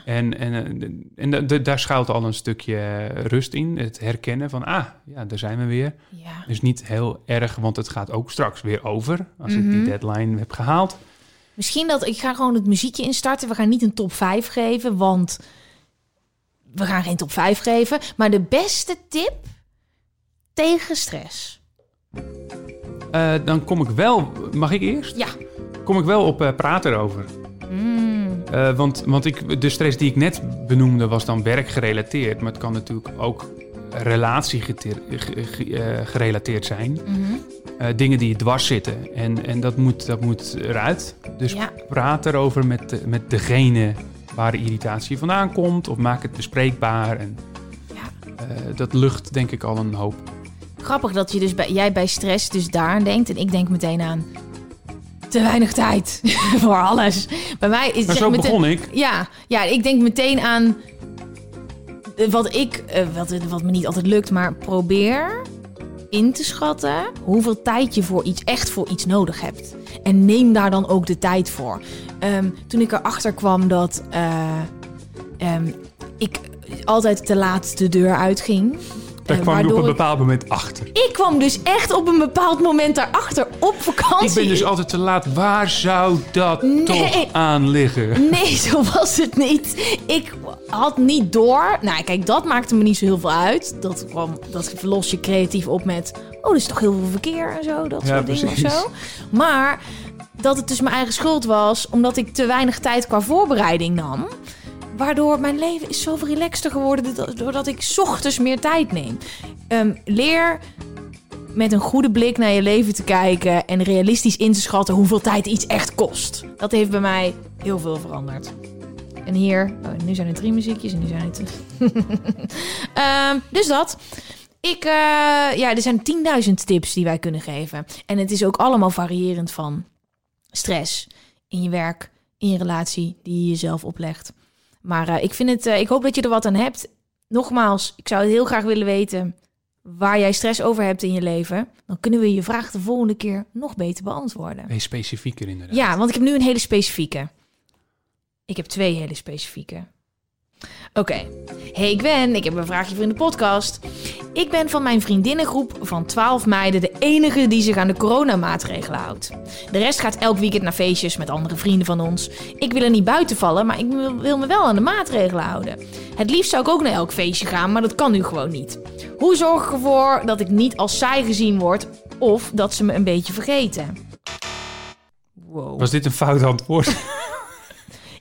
En, en, eh, en da- da- daar schuilt al een stukje rust in. Het herkennen van, ah, ja, daar zijn we weer. ja. Dus niet heel erg, want het gaat ook straks weer over. Als ik Mhm. die deadline heb gehaald. Misschien dat ik ga gewoon het muziekje instarten. We gaan niet een top 5 geven, want we gaan geen top 5 geven. Maar de beste tip tegen stress. Eh, dan kom ik wel, mag ik eerst? Ja. Kom ik wel op eh, praten erover. Mm, Eh, want want ik, de stress die ik net benoemde was dan werkgerelateerd. Maar het kan natuurlijk ook relatiegerelateerd zijn. mhm. Eh, dingen die je dwars zitten. En, en dat, moet, dat moet eruit. Dus Ja. praat erover met, met degene waar de irritatie vandaan komt. Of maak het bespreekbaar. En, Ja. eh, dat lucht denk ik al een hoop. Grappig dat je dus bij, jij bij stress dus daar aan denkt. En ik denk meteen aan te weinig tijd voor alles. Bij mij is Maar zo meteen- begon ik. Ja, ja, ik denk meteen aan eh, wat ik, eh, wat, wat me niet altijd lukt, maar probeer in te schatten hoeveel tijd je voor iets echt voor iets nodig hebt. En neem daar dan ook de tijd voor. Ehm, toen ik erachter kwam dat eh, ehm, ik altijd te laat de deur uitging. Daar kwam ik op een bepaald moment achter. ik kwam dus echt op een bepaald moment daarachter op vakantie. Ik ben dus altijd te laat. Waar zou dat Nee. toch aan liggen? Nee, zo was het niet. Ik had niet door. Nou, kijk, dat maakte me niet zo heel veel uit. Dat, kwam, dat los je creatief op met... Oh, er is toch heel veel verkeer en zo. Dat Ja, soort dingen of zo. Maar dat het dus mijn eigen schuld was... omdat ik te weinig tijd qua voorbereiding nam... Waardoor mijn leven is zoveel relaxter geworden... doordat- ik ochtends meer tijd neem. Ehm, leer met een goede blik naar je leven te kijken... en realistisch in te schatten hoeveel tijd iets echt kost. Dat heeft bij mij heel veel veranderd. En hier, oh, nu zijn er drie muziekjes en nu zijn het. Ehm, dus dat. Ik, eh, ja, er zijn 10.000 tips die wij kunnen geven. En het is ook allemaal variërend van stress in je werk, in je relatie die je jezelf oplegt. Maar eh, ik vind het, eh, ik hoop dat je er wat aan hebt. Nogmaals, ik zou het heel graag willen weten waar jij stress over hebt in je leven. Dan kunnen we je vraag de volgende keer nog beter beantwoorden. Wees specifieker inderdaad. Ja, want ik heb nu een hele specifieke. Ik heb twee hele specifieke. Oké. Hey, ik ben. Ik heb een vraagje voor in de podcast. Ik ben van mijn vriendinnengroep van 12 meiden de enige die zich aan de coronamaatregelen houdt. De rest gaat elk weekend naar feestjes met andere vrienden van ons. Ik wil er niet buiten vallen, maar ik wil wil me wel aan de maatregelen houden. Het liefst zou ik ook naar elk feestje gaan, maar dat kan nu gewoon niet. Hoe zorg ik ervoor dat ik niet als saai gezien word of dat ze me een beetje vergeten? Wow. Was dit een fout antwoord?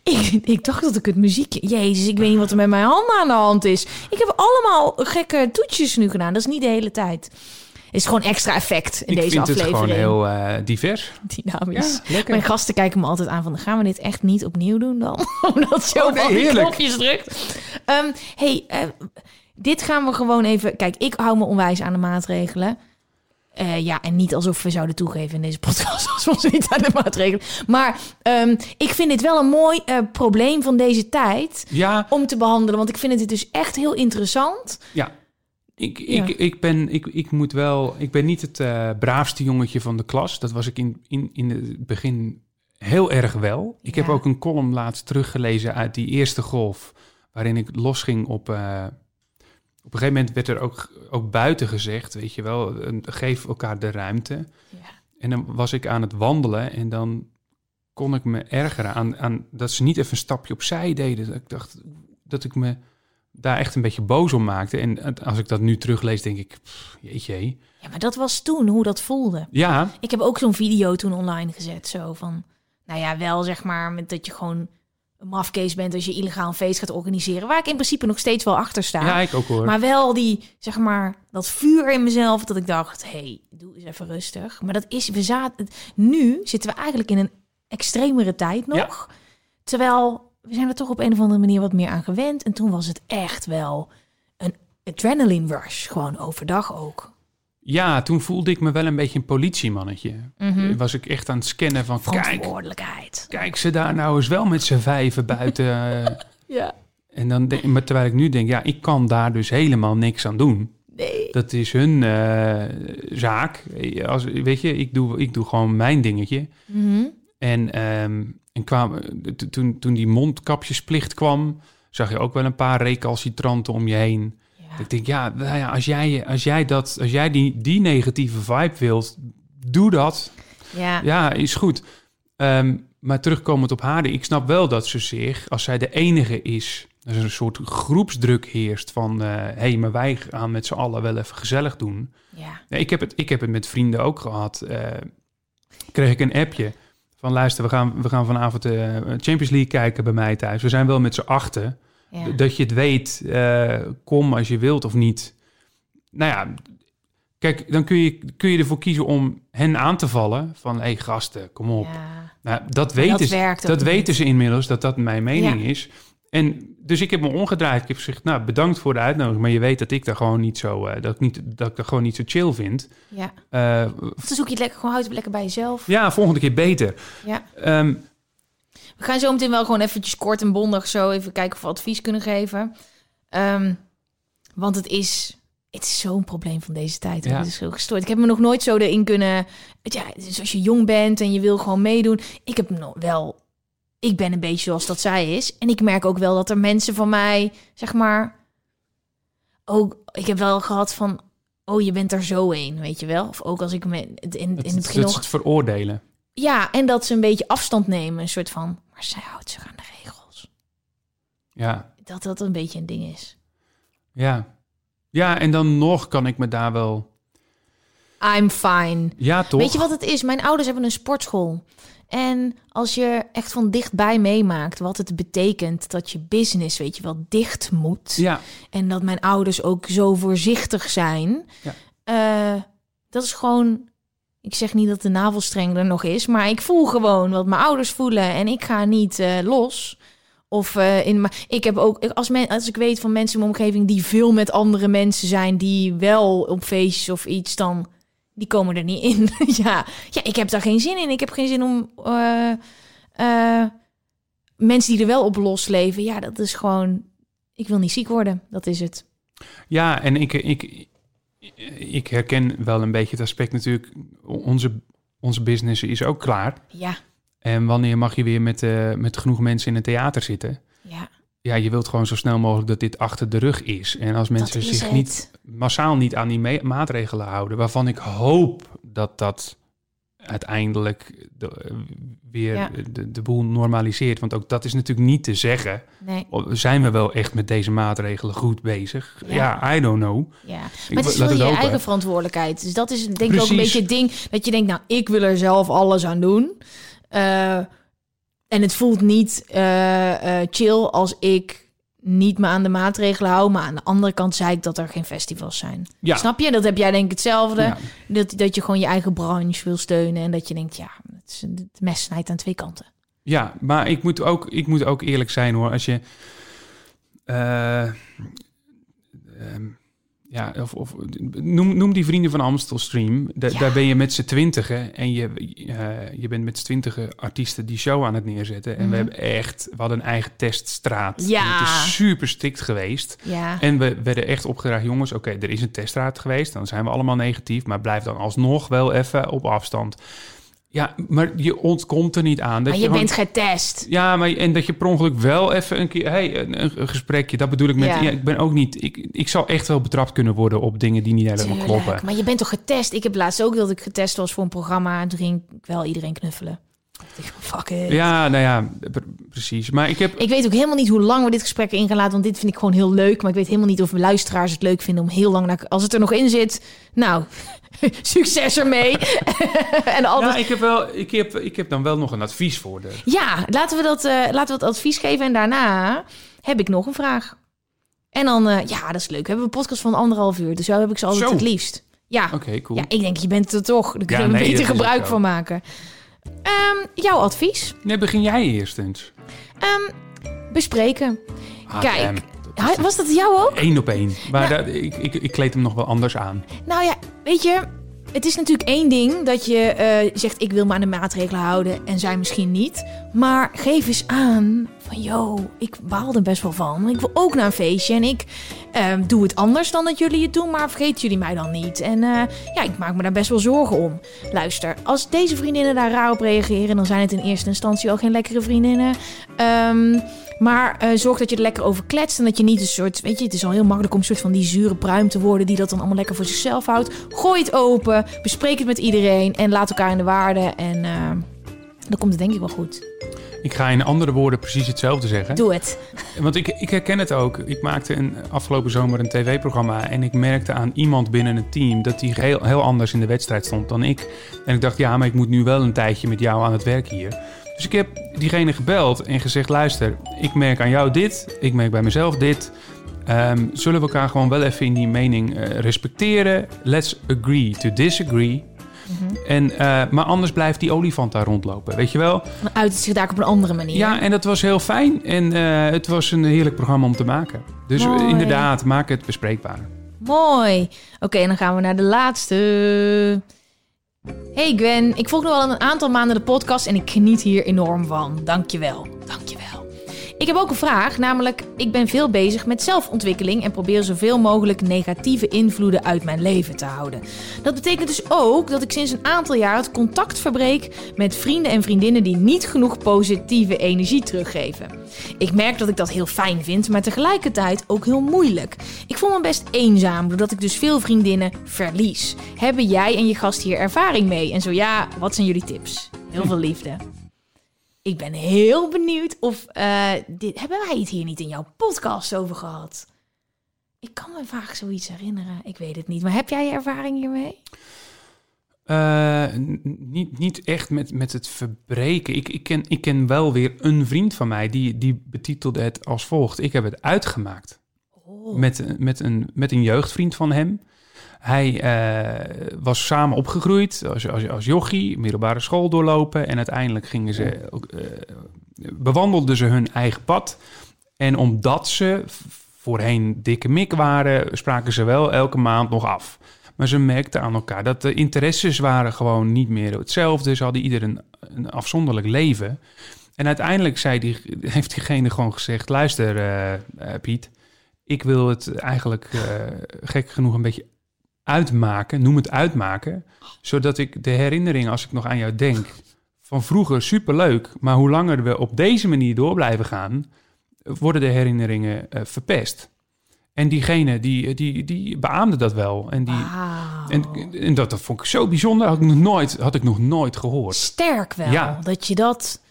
Ik, ik dacht dat ik het muziekje... Jezus, ik weet niet wat er met mijn handen aan de hand is. Ik heb allemaal gekke toetjes nu gedaan. Dat is niet de hele tijd. Het is gewoon extra effect in ik deze vind aflevering. het gewoon heel eh, divers. dynamisch. Ja. Mijn gasten kijken me altijd aan van... gaan we dit echt niet opnieuw doen dan? Omdat je Oh, op die knopjes drukt. Ehm, hey, eh, dit gaan we gewoon even... Kijk, ik hou me onwijs aan de maatregelen. Eh, ja, en niet alsof we zouden toegeven in deze podcast als we ons niet aan de maatregelen. Maar ehm, ik vind dit wel een mooi eh, probleem van deze tijd Ja, om te behandelen. Want ik vind het dus echt heel interessant. ja. Ik, Ja. ik, ik, ben, ik, ik moet wel. Ik ben niet het eh, braafste jongetje van de klas. Dat was ik in, in, in het begin heel erg wel. Ik heb ook een column laatst teruggelezen uit die eerste golf. Waarin ik losging op. op een gegeven moment werd er ook, ook buiten gezegd, weet je wel, een- geef elkaar de ruimte. Ja. En dan was ik aan het wandelen en dan kon ik me ergeren aan, aan dat ze niet even een stapje opzij deden. Dat ik dacht dat ik me daar echt een beetje boos om maakte. En als ik dat nu teruglees, denk ik, pff, jeetje. Ja, maar dat was toen hoe dat voelde. Ja, Ik heb ook zo'n video toen online gezet. Zo van, nou ja, wel zeg maar met dat je gewoon een mafkees bent als je illegaal een feest gaat organiseren. Waar ik in principe nog steeds wel achter sta. ja, ik ook hoor. Maar wel die, zeg maar, dat vuur in mezelf dat ik dacht, hey, doe eens even rustig. Maar dat is, we zaten, nu zitten we eigenlijk in een extremere tijd nog. Terwijl we zijn er toch op een of andere manier wat meer aan gewend. En toen was het echt wel een adrenaline rush, gewoon overdag ook. Ja, toen voelde ik me wel een beetje een politiemannetje. Mhm. Was ik echt aan het scannen van, kijk, Verantwoordelijkheid. kijk ze daar nou eens wel met z'n vijven buiten. eh, Ja. En dan maar terwijl ik nu denk, ja, ik kan daar dus helemaal niks aan doen. Nee. Dat is hun eh, zaak. Als, weet je, ik doe, ik doe gewoon mijn dingetje. Mhm. En, ehm, en kwam, toen, toen die mondkapjesplicht kwam, zag je ook wel een paar recalcitranten om je heen. Ik denk, ja, nou ja als jij, als jij, dat, als jij die, die negatieve vibe wilt, doe dat. Ja. Ja, is goed. Ehm, maar terugkomend op haar, ik snap wel dat ze zich, als zij de enige is, als er een soort groepsdruk heerst van, hé, hey, maar wij gaan met z'n allen wel even gezellig doen. ja. Ik, heb het, ik heb het met vrienden ook gehad. Eh, kreeg ik een appje van, luister, we gaan, we gaan vanavond de Champions League kijken bij mij thuis. We zijn wel met z'n achten. Ja. Dat je het weet, eh, kom als je wilt of niet. Nou ja, kijk, dan kun je, kun je ervoor kiezen om hen aan te vallen. Van, hé hey, gasten, kom op. Ja. Nou, dat weten, ze, dat weten ze inmiddels, dat dat mijn mening Ja. is. En dus ik heb me omgedraaid. Ik heb gezegd, nou, bedankt voor de uitnodiging. Maar je weet dat ik daar gewoon niet zo, eh, dat ik, niet, dat ik dat gewoon niet zo chill vind. ja. Eh, Of dan zoek je het lekker, gewoon houd het lekker bij jezelf. ja, volgende keer beter. Ja. Ehm, We gaan zo meteen wel gewoon eventjes kort en bondig zo even kijken of we advies kunnen geven. Ehm, want het is, het is zo'n probleem van deze tijd. Ja. Het is zo gestoord. Ik heb me nog nooit zo erin kunnen... Ja, dus als je jong bent en je wil gewoon meedoen. Ik heb nog wel... Ik ben een beetje zoals dat zij is. En ik merk ook wel dat er mensen van mij, zeg maar... Ook, ik heb wel gehad van... Oh, je bent er zo een, weet je wel? Of ook als ik me in, in, het, begin het, het veroordelen. Ja, en dat ze een beetje afstand nemen. Een soort van, maar zij houdt zich aan de regels. Ja, Dat dat een beetje een ding is. ja. Ja, en dan nog kan ik me daar wel... I'm fine. Ja, toch? Weet je wat het is? Mijn ouders hebben een sportschool. En als je echt van dichtbij meemaakt wat het betekent dat je business, weet je wel, dicht moet. Ja, En dat mijn ouders ook zo voorzichtig zijn. Ja. eh, dat is gewoon. Ik zeg niet dat de navelstreng er nog is, maar ik voel gewoon wat mijn ouders voelen en ik ga niet eh, los. Of eh, in maar ik heb ook als, men, als ik weet van mensen in mijn omgeving die veel met andere mensen zijn die wel op feestjes of iets dan die komen er niet in. ja, ja, ik heb daar geen zin in. Ik heb geen zin om eh, mensen die er wel op losleven. Ja, dat is gewoon. Ik wil niet ziek worden. Dat is het. ja en ik, ik, ik herken wel een beetje het aspect natuurlijk. Onze, onze business is ook klaar. Ja, En wanneer mag je weer met, eh, met genoeg mensen in een theater zitten? ja. Ja, je wilt gewoon zo snel mogelijk dat dit achter de rug is. En als mensen zich het. niet massaal niet aan die maatregelen houden, waarvan ik hoop dat dat uiteindelijk de, eh, weer Ja. de, de boel normaliseert. Want ook dat is natuurlijk niet te zeggen. Nee, Zijn we wel echt met deze maatregelen goed bezig? Ja. Ja, I don't know. ja. Ik Maar het is wel je eigen verantwoordelijkheid. Dus dat is denk ik ook een beetje het ding. Dat je denkt, nou, ik wil er zelf alles aan doen. Eh, en het voelt niet eh, chill als ik niet me aan de maatregelen hou. Maar aan de andere kant zei ik dat er geen festivals zijn. Ja. Snap je? Dat heb jij denk ik hetzelfde. Ja. Dat, dat je gewoon je eigen branche wil steunen. En dat je denkt, ja, het, is, het mes snijdt aan twee kanten. Ja, maar ik moet ook, ik moet ook eerlijk zijn hoor. Als je. eh, ehm, ja, of, of noem, noem die vrienden van Amstel Stream. Da- Ja. Daar ben je met z'n twintigen. En je, eh, je bent met z'n twintigen artiesten die show aan het neerzetten. En we hebben echt. We hadden een eigen teststraat. Mhm. Ja. En het is super strikt geweest. Ja, En we werden echt opgedragen, jongens, oké, er is een teststraat geweest. Dan zijn we allemaal negatief, maar blijf dan alsnog wel even op afstand. Ja, maar je ontkomt er niet aan. Dat maar je gewoon- bent getest. ja, maar en dat je per ongeluk wel even een keer... Hey, een, een, gesprekje, dat bedoel ik met... Ja. Ja. ik ben ook niet... Ik, ik zal echt wel betrapt kunnen worden op dingen die niet helemaal Tuurlijk, kloppen. maar je bent toch getest? Ik heb laatst ook dat ik getest was voor een programma. En toen ging ik wel iedereen knuffelen. Ik dacht, fuck it. Ja, nou ja, pre- precies. Maar ik heb... Ik weet ook helemaal niet hoe lang we dit gesprek in gaan laten. Want dit vind ik gewoon heel leuk. Maar ik weet helemaal niet of mijn luisteraars het leuk vinden om heel lang naar... Als het er nog in zit, nou, succes ermee. en altijd... Ja, ik heb, wel, ik, heb, ik heb dan wel nog een advies voor de... Ja, laten we, dat, eh, laten we dat advies geven. En daarna heb ik nog een vraag. En dan, eh, ja, dat is leuk. We hebben een podcast van anderhalf uur. Dus zo heb ik ze altijd Zo. het liefst. Ja. Oké, cool. ja, ik denk, je bent er toch. Daar kunnen we nee, beter gebruik van maken. Ehm, jouw advies? Nee, begin jij eerst eens. Ehm, bespreken. Kijk, Ha- is Was dat jou ook? één op één. Maar Ja. dat- ik, ik, ik kleed hem nog wel anders aan. Nou ja, weet je, het is natuurlijk één ding dat je eh, zegt: ik wil me aan de maatregelen houden en zij misschien niet. Maar geef eens aan van, yo, ik baal er best wel van. Ik wil ook naar een feestje en ik ehm, doe het anders dan dat jullie het doen, maar vergeet jullie mij dan niet. En eh, ja, ik maak me daar best wel zorgen om. Luister, als deze vriendinnen daar raar op reageren, dan zijn het in eerste instantie al geen lekkere vriendinnen. Ehm, maar eh, zorg dat je er lekker over kletst en dat je niet een soort, weet je, het is al heel makkelijk om een soort van die zure pruim te worden die dat dan allemaal lekker voor zichzelf houdt. Gooi het open, bespreek het met iedereen en laat elkaar in de waarde en uh, dan komt het denk ik wel goed. Ik ga in andere woorden precies hetzelfde zeggen. Doe het. Want ik, ik herken het ook. Ik maakte een, afgelopen zomer een tv-programma en ik merkte aan iemand binnen het team dat hij heel, heel anders in de wedstrijd stond dan ik. En ik dacht, ja, maar ik moet nu wel een tijdje met jou aan het werk hier. Dus ik heb diegene gebeld en gezegd: luister, ik merk aan jou dit, ik merk bij mezelf dit. Um, zullen we elkaar gewoon wel even in die mening uh, respecteren? Let's agree to disagree. Mm -hmm. en, uh, maar anders blijft die olifant daar rondlopen, weet je wel? Dan uit het zich daar op een andere manier. Ja, en dat was heel fijn. En uh, het was een heerlijk programma om te maken. Dus Mooi. inderdaad, maak het bespreekbaar. Mooi. Oké, okay, dan gaan we naar de laatste. Hey Gwen, ik volg nu al een aantal maanden de podcast en ik geniet hier enorm van. Dankjewel. Dankjewel. Ik heb ook een vraag, namelijk ik ben veel bezig met zelfontwikkeling en probeer zoveel mogelijk negatieve invloeden uit mijn leven te houden. Dat betekent dus ook dat ik sinds een aantal jaar het contact verbreek met vrienden en vriendinnen die niet genoeg positieve energie teruggeven. Ik merk dat ik dat heel fijn vind, maar tegelijkertijd ook heel moeilijk. Ik voel me best eenzaam doordat ik dus veel vriendinnen verlies. Hebben jij en je gast hier ervaring mee? En zo ja, wat zijn jullie tips? Heel veel liefde. Ik ben heel benieuwd of uh, dit hebben wij het hier niet in jouw podcast over gehad. Ik kan me vaak zoiets herinneren. Ik weet het niet. Maar heb jij ervaring hiermee? Uh, niet, niet echt met, met het verbreken. Ik, ik, ken, ik ken wel weer een vriend van mij die, die betitelde het als volgt. Ik heb het uitgemaakt. Oh. Met, met, een, met een jeugdvriend van hem. Hij uh, was samen opgegroeid als, als, als jochie, middelbare school doorlopen. En uiteindelijk gingen ze, uh, bewandelden ze hun eigen pad. En omdat ze voorheen dikke mik waren, spraken ze wel elke maand nog af. Maar ze merkten aan elkaar dat de interesses waren gewoon niet meer hetzelfde. Ze hadden ieder een, een afzonderlijk leven. En uiteindelijk zei die, heeft diegene gewoon gezegd: luister, uh, Piet, ik wil het eigenlijk uh, gek genoeg een beetje uitmaken, noem het uitmaken, zodat ik de herinneringen, als ik nog aan jou denk, van vroeger superleuk, maar hoe langer we op deze manier door blijven gaan, worden de herinneringen uh, verpest. En diegene die, die, die beaamde dat wel. En, die, wow. en, en dat, dat vond ik zo bijzonder. Had ik nog nooit, had ik nog nooit gehoord. Sterk wel. Ja. Dat je dat.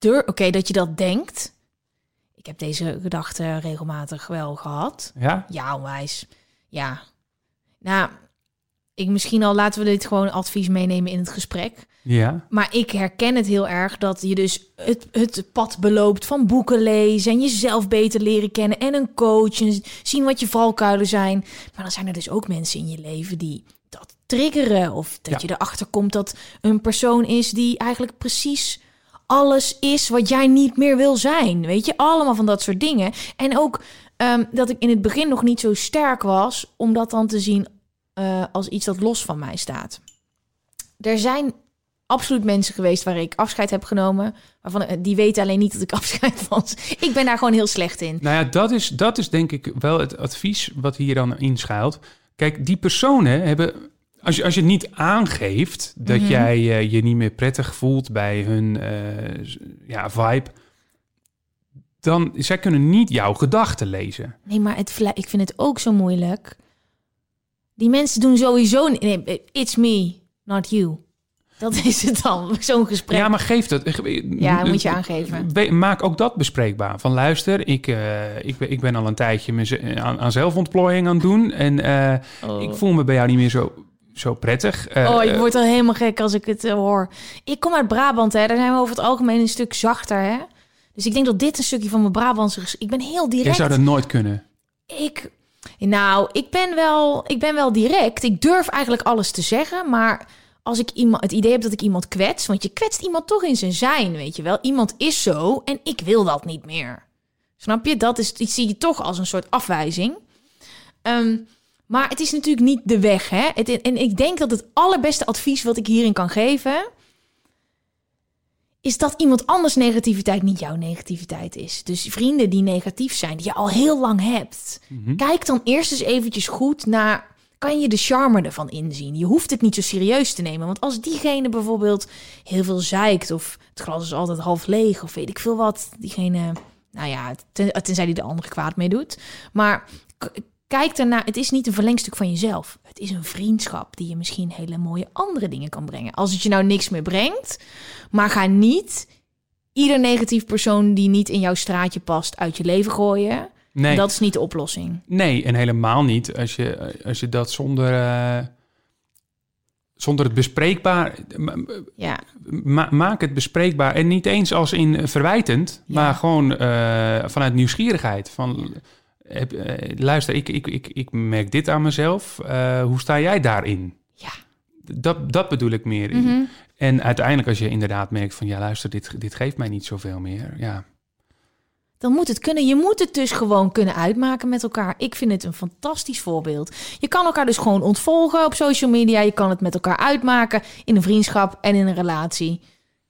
Oké, okay, dat je dat denkt. Ik heb deze gedachte regelmatig wel gehad. Ja? Ja, onwijs. Ja. Nou, ik misschien al laten we dit gewoon advies meenemen in het gesprek. Ja. Maar ik herken het heel erg dat je dus het, het pad beloopt van boeken lezen en jezelf beter leren kennen en een coach en zien wat je valkuilen zijn. Maar dan zijn er dus ook mensen in je leven die dat triggeren of dat ja. je erachter komt dat een persoon is die eigenlijk precies alles is wat jij niet meer wil zijn. Weet je, allemaal van dat soort dingen. En ook um, dat ik in het begin nog niet zo sterk was om dat dan te zien uh, als iets dat los van mij staat. Er zijn absoluut mensen geweest waar ik afscheid heb genomen. Waarvan die weten alleen niet dat ik afscheid was. Ik ben daar gewoon heel slecht in. Nou ja, dat is, dat is denk ik wel het advies wat hier dan inschuilt. Kijk, die personen hebben. Als je, als je niet aangeeft dat mm -hmm. jij uh, je niet meer prettig voelt bij hun uh, ja, vibe. Dan, zij kunnen niet jouw gedachten lezen. Nee, maar het, ik vind het ook zo moeilijk. Die mensen doen sowieso... Nee, it's me, not you. Dat is het dan, zo'n gesprek. Ja, maar geef dat. Ja, moet je aangeven. Maak ook dat bespreekbaar. Van luister, ik, uh, ik, ben, ik ben al een tijdje aan, aan zelfontplooiing aan het doen. En uh, oh. ik voel me bij jou niet meer zo, zo prettig. Uh, oh, ik word al helemaal gek als ik het hoor. Ik kom uit Brabant, hè. Daar zijn we over het algemeen een stuk zachter, hè. Dus ik denk dat dit een stukje van mijn Brabantse... Ik ben heel direct. Je zou dat nooit kunnen. Ik... Nou, ik ben, wel, ik ben wel direct. Ik durf eigenlijk alles te zeggen, maar als ik iemand, het idee heb dat ik iemand kwets, want je kwetst iemand toch in zijn zijn, weet je wel. Iemand is zo en ik wil dat niet meer. Snap je? Dat is, ik zie je toch als een soort afwijzing. Um, maar het is natuurlijk niet de weg, hè. Het, en ik denk dat het allerbeste advies wat ik hierin kan geven... is dat iemand anders negativiteit niet jouw negativiteit is. Dus vrienden die negatief zijn, die je al heel lang hebt. Kijk dan eerst eens eventjes goed naar... kan je de charme ervan inzien? Je hoeft het niet zo serieus te nemen. Want als diegene bijvoorbeeld heel veel zeikt... of het glas is altijd half leeg of weet ik veel wat... diegene, nou ja, ten, tenzij die de andere kwaad mee doet. Maar kijk daarna, het is niet een verlengstuk van jezelf. Het is een vriendschap die je misschien hele mooie andere dingen kan brengen. Als het je nou niks meer brengt, maar ga niet ieder negatief persoon die niet in jouw straatje past uit je leven gooien. Nee, Dat is niet de oplossing. nee, en helemaal niet als je, als je dat zonder, eh, zonder het bespreekbaar... Ja, ma- maak het bespreekbaar. En niet eens als in verwijtend, Ja. maar gewoon eh, vanuit nieuwsgierigheid. Van, heb, eh, luister, ik, ik, ik, ik merk dit aan mezelf. Hoe sta jij daarin? ja. Dat, dat bedoel ik meer. Mhm. En uiteindelijk als je inderdaad merkt van... ja, luister, dit, dit geeft mij niet zoveel meer. Ja, Dan moet het kunnen. Je moet het dus gewoon kunnen uitmaken met elkaar. Ik vind het een fantastisch voorbeeld. Je kan elkaar dus gewoon ontvolgen op social media. Je kan het met elkaar uitmaken in een vriendschap en in een relatie.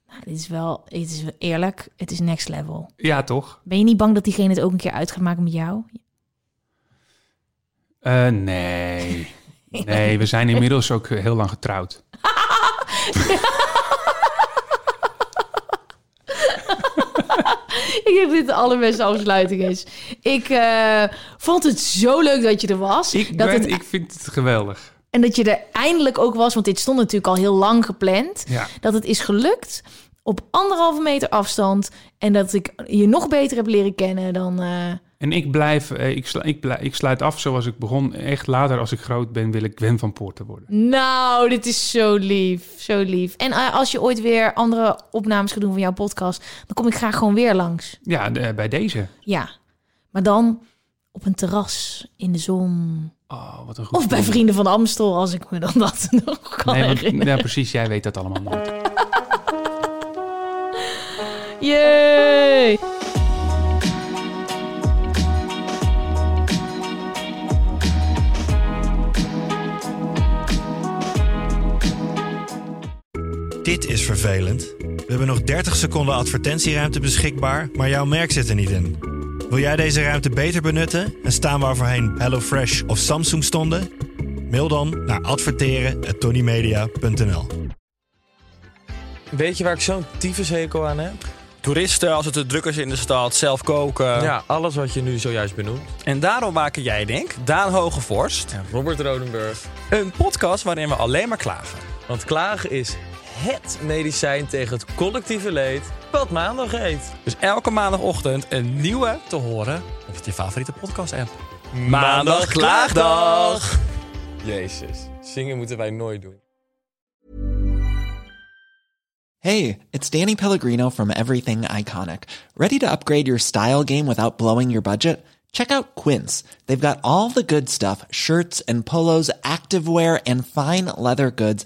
Nou, dit is wel, dit is wel eerlijk. Het is next level. ja toch? Ben je niet bang dat diegene het ook een keer uit gaat maken met jou? Eh, nee. Nee, we zijn inmiddels ook heel lang getrouwd. Ik denk dat dit de allerbeste afsluiting is. Ik eh, vond het zo leuk dat je er was. Ik, dat ben- het, ik vind het geweldig. En dat je er eindelijk ook was, want dit stond natuurlijk al heel lang gepland. Ja. Dat het is gelukt op anderhalve meter afstand. En dat ik je nog beter heb leren kennen dan... eh, En ik blijf, eh, ik, slu- ik, blij- ik sluit af zoals ik begon. Echt later, als ik groot ben, wil ik Gwen van Poorten worden. Nou, dit is zo lief. Zo lief. En eh, als je ooit weer andere opnames gaat doen van jouw podcast... dan kom ik graag gewoon weer langs. Ja, de- bij deze. Ja. Maar dan op een terras in de zon. Oh, wat een goed Of bij. Vrienden van Amstel, als ik me dan dat nog kan Nee, want, herinneren. ja, precies. Jij weet dat allemaal nooit. Yay! Dit is vervelend. We hebben nog 30 seconden advertentieruimte beschikbaar, maar jouw merk zit er niet in. Wil jij deze ruimte beter benutten en staan waar voorheen HelloFresh of Samsung stonden? Mail dan naar adverteren@tonymedia.nl. Weet je waar ik zo'n tyfushekel aan heb? Toeristen, als het te druk is in de stad, zelf koken. Ja, alles wat je nu zojuist benoemt. En daarom maken jij, denk Daan Hogevorst, En Robert Rodenburg. een podcast waarin we alleen maar klagen. Want klagen is HET medicijn tegen het collectieve leed wat maandag heet. Dus elke maandagochtend een nieuwe te horen op je favoriete podcast-app. Maandag Klaagdag! Jezus, zingen moeten wij nooit doen. Hey, it's Danny Pellegrino from Everything Iconic. Ready to upgrade your style game without blowing your budget? Check out Quince. They've got all the good stuff shirts and polos, activewear, and fine leather goods,